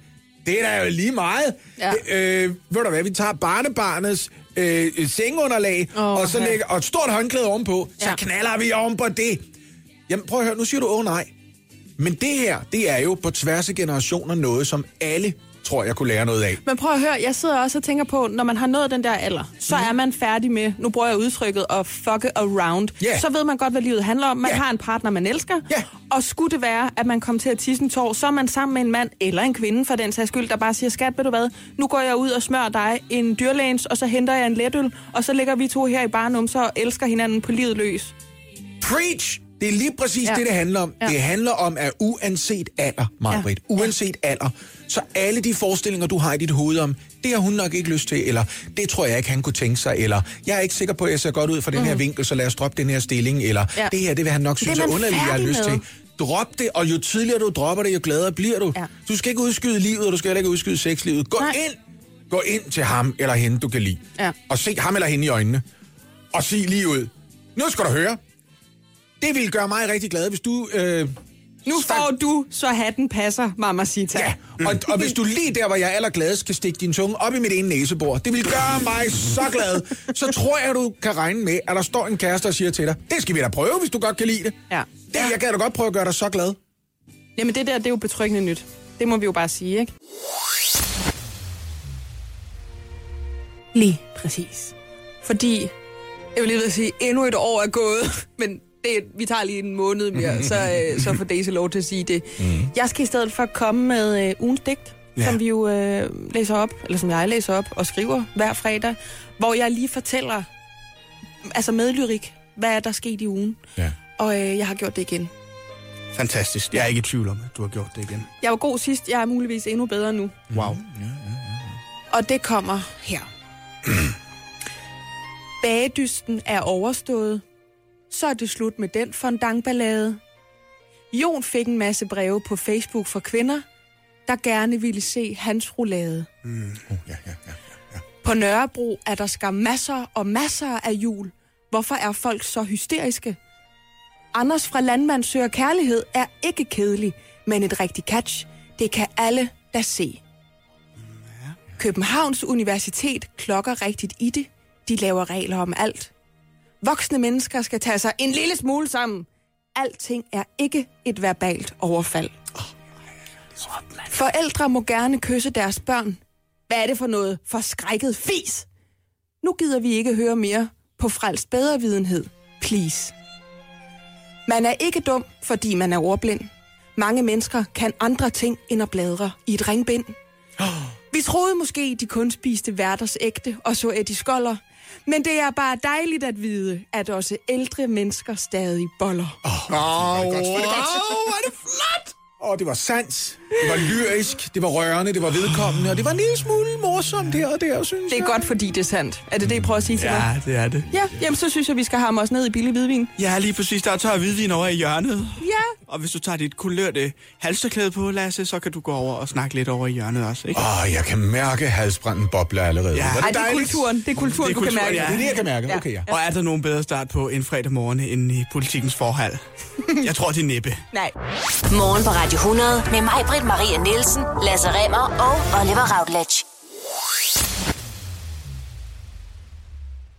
det er da jo lige meget. Ja. Øh, ved du hvad, vi tager barnebarnets øh, sengeunderlag, Åh, og så ja. lægger, og et stort håndklæde ovenpå, så Ja. knaller vi oven på det. Jamen prøv at høre, nu siger du, åh nej. Men det her, det er jo på tværs af generationer noget, som alle tror jeg kunne lære noget af. Men prøv at høre, jeg sidder også og tænker på, når man har nået den der alder, så Mhm. er man færdig med, nu bruger jeg udtrykket, at fuck around. Ja. Så ved man godt, hvad livet handler om. Man Ja. har en partner, man elsker. Ja. Og skulle det være, at man kommer til at tisse en tår, så er man sammen med en mand eller en kvinde, for den sags skyld, der bare siger, skat, ved du hvad, nu går jeg ud og smører dig en dyrlægens, og så henter jeg en letøl, og så ligger vi to her i barnum, og elsker hinanden på livet løs. Preach! Det er lige præcis ja. Ja. det, det handler om. Ja. Ja. Det handler om, at uanset alder, Marbrit, ja. uanset alder, så alle de forestillinger, du har i dit hoved om, det har hun nok ikke lyst til, eller det tror jeg ikke, han kunne tænke sig, eller jeg er ikke sikker på, at jeg ser godt ud fra den her vinkel, så lad os droppe den her stilling, eller Ja. det her, det vil han nok synes er underligt, jeg har lyst med. til. Drop det, og jo tidligere du dropper det, jo gladere bliver du. Ja. Du skal ikke udskyde livet, og du skal heller ikke udskyde sexlivet. Gå Nej. ind! Gå ind til ham eller hende, du kan lide. Ja. Og se ham eller hende i øjnene. Og sig lige ud. Nu skal du høre. Det ville gøre mig rigtig glad, hvis du... Øh, Nu får du, så hatten passer, mamacita. Ja, og, og hvis du lige der, hvor jeg er allergladest, kan stikke din tunge op i mit ene næsebor, det vil gøre mig så glad. Så tror jeg, du kan regne med, at der står en kæreste og siger til dig, det skal vi da prøve, hvis du godt kan lide det. Ja. Det, jeg kan da godt prøve at gøre dig så glad. Jamen det der, det er jo betryggende nyt. Det må vi jo bare sige, ikke? Lige præcis. Fordi, jeg vil lige ved at sige, endnu et år er gået, men det, vi tager lige en måned mere, så, øh, så får Daisy lov til at sige det. Mm. Jeg skal i stedet for komme med øh, ugens digt, Ja. ja. som vi jo øh, læser op, eller som jeg læser op og skriver hver fredag, hvor jeg lige fortæller, altså med lyrik, hvad er der sket i ugen. Ja. Og øh, jeg har gjort det igen. Fantastisk. Jeg er ikke i tvivl om, at du har gjort det igen. Jeg var god sidst, jeg er muligvis endnu bedre nu. Wow. Og det kommer her. Bagedysten er overstået. Så er det slut med den fondangballade. Jon fik en masse breve på Facebook for kvinder, der gerne ville se hans roulade. Oh, ja, ja, ja. På Nørrebro er der skam masser og masser af jul. Hvorfor er folk så hysteriske? Anders fra Landmand søger kærlighed er ikke kedelig, men et rigtigt catch. Det kan alle da se. Københavns Universitet klokker rigtigt i det. De laver regler om alt. Voksne mennesker skal tage sig en lille smule sammen. Alting er ikke et verbalt overfald. Forældre må gerne kysse deres børn. Hvad er det for noget forskrækket fis? Nu gider vi ikke høre mere på frelst bedrevidenhed. Please. Man er ikke dum, fordi man er ordblind. Mange mennesker kan andre ting end at bladre i et ringbind. Vi troede måske, de kun spiste værters ægte og så Eddie Skoller. Men det er bare dejligt at vide, at også ældre mennesker stadig boller. Åh, oh, godt. hvor er det flot! Åh, oh, det var sandt, det var lyrisk, det var rørende, det var vedkommende, og det var en lille smule morsomt her og der, synes Det er jeg. godt, fordi det er sandt. Er det det, I prøver at sige til mig? Ja, det er det. Ja, jamen så synes jeg, vi skal have os ned i billig hvidvin. Ja, lige præcis. Der er tør hvidvin over i hjørnet. Ja. Og hvis du tager dit kulørte halsterklæde på, Lasse, så kan du gå over og snakke lidt over i hjørnet også, ikke? Åh, oh, jeg kan mærke halsbranden bobler allerede. Ja. Var Ej, det er dejligt? kulturen. Det er kulturen, Det er du kan mærke. ja. Det er det, jeg kan mærke. Okay, ja. Og er der nogen bedre start på en fredag morgen end i politikens forhold? Jeg tror, det er næppe. Nej. Morgen på Radio 100 med mig, Britt Maria Nielsen, Lasse Remmer og Oliver Routledge.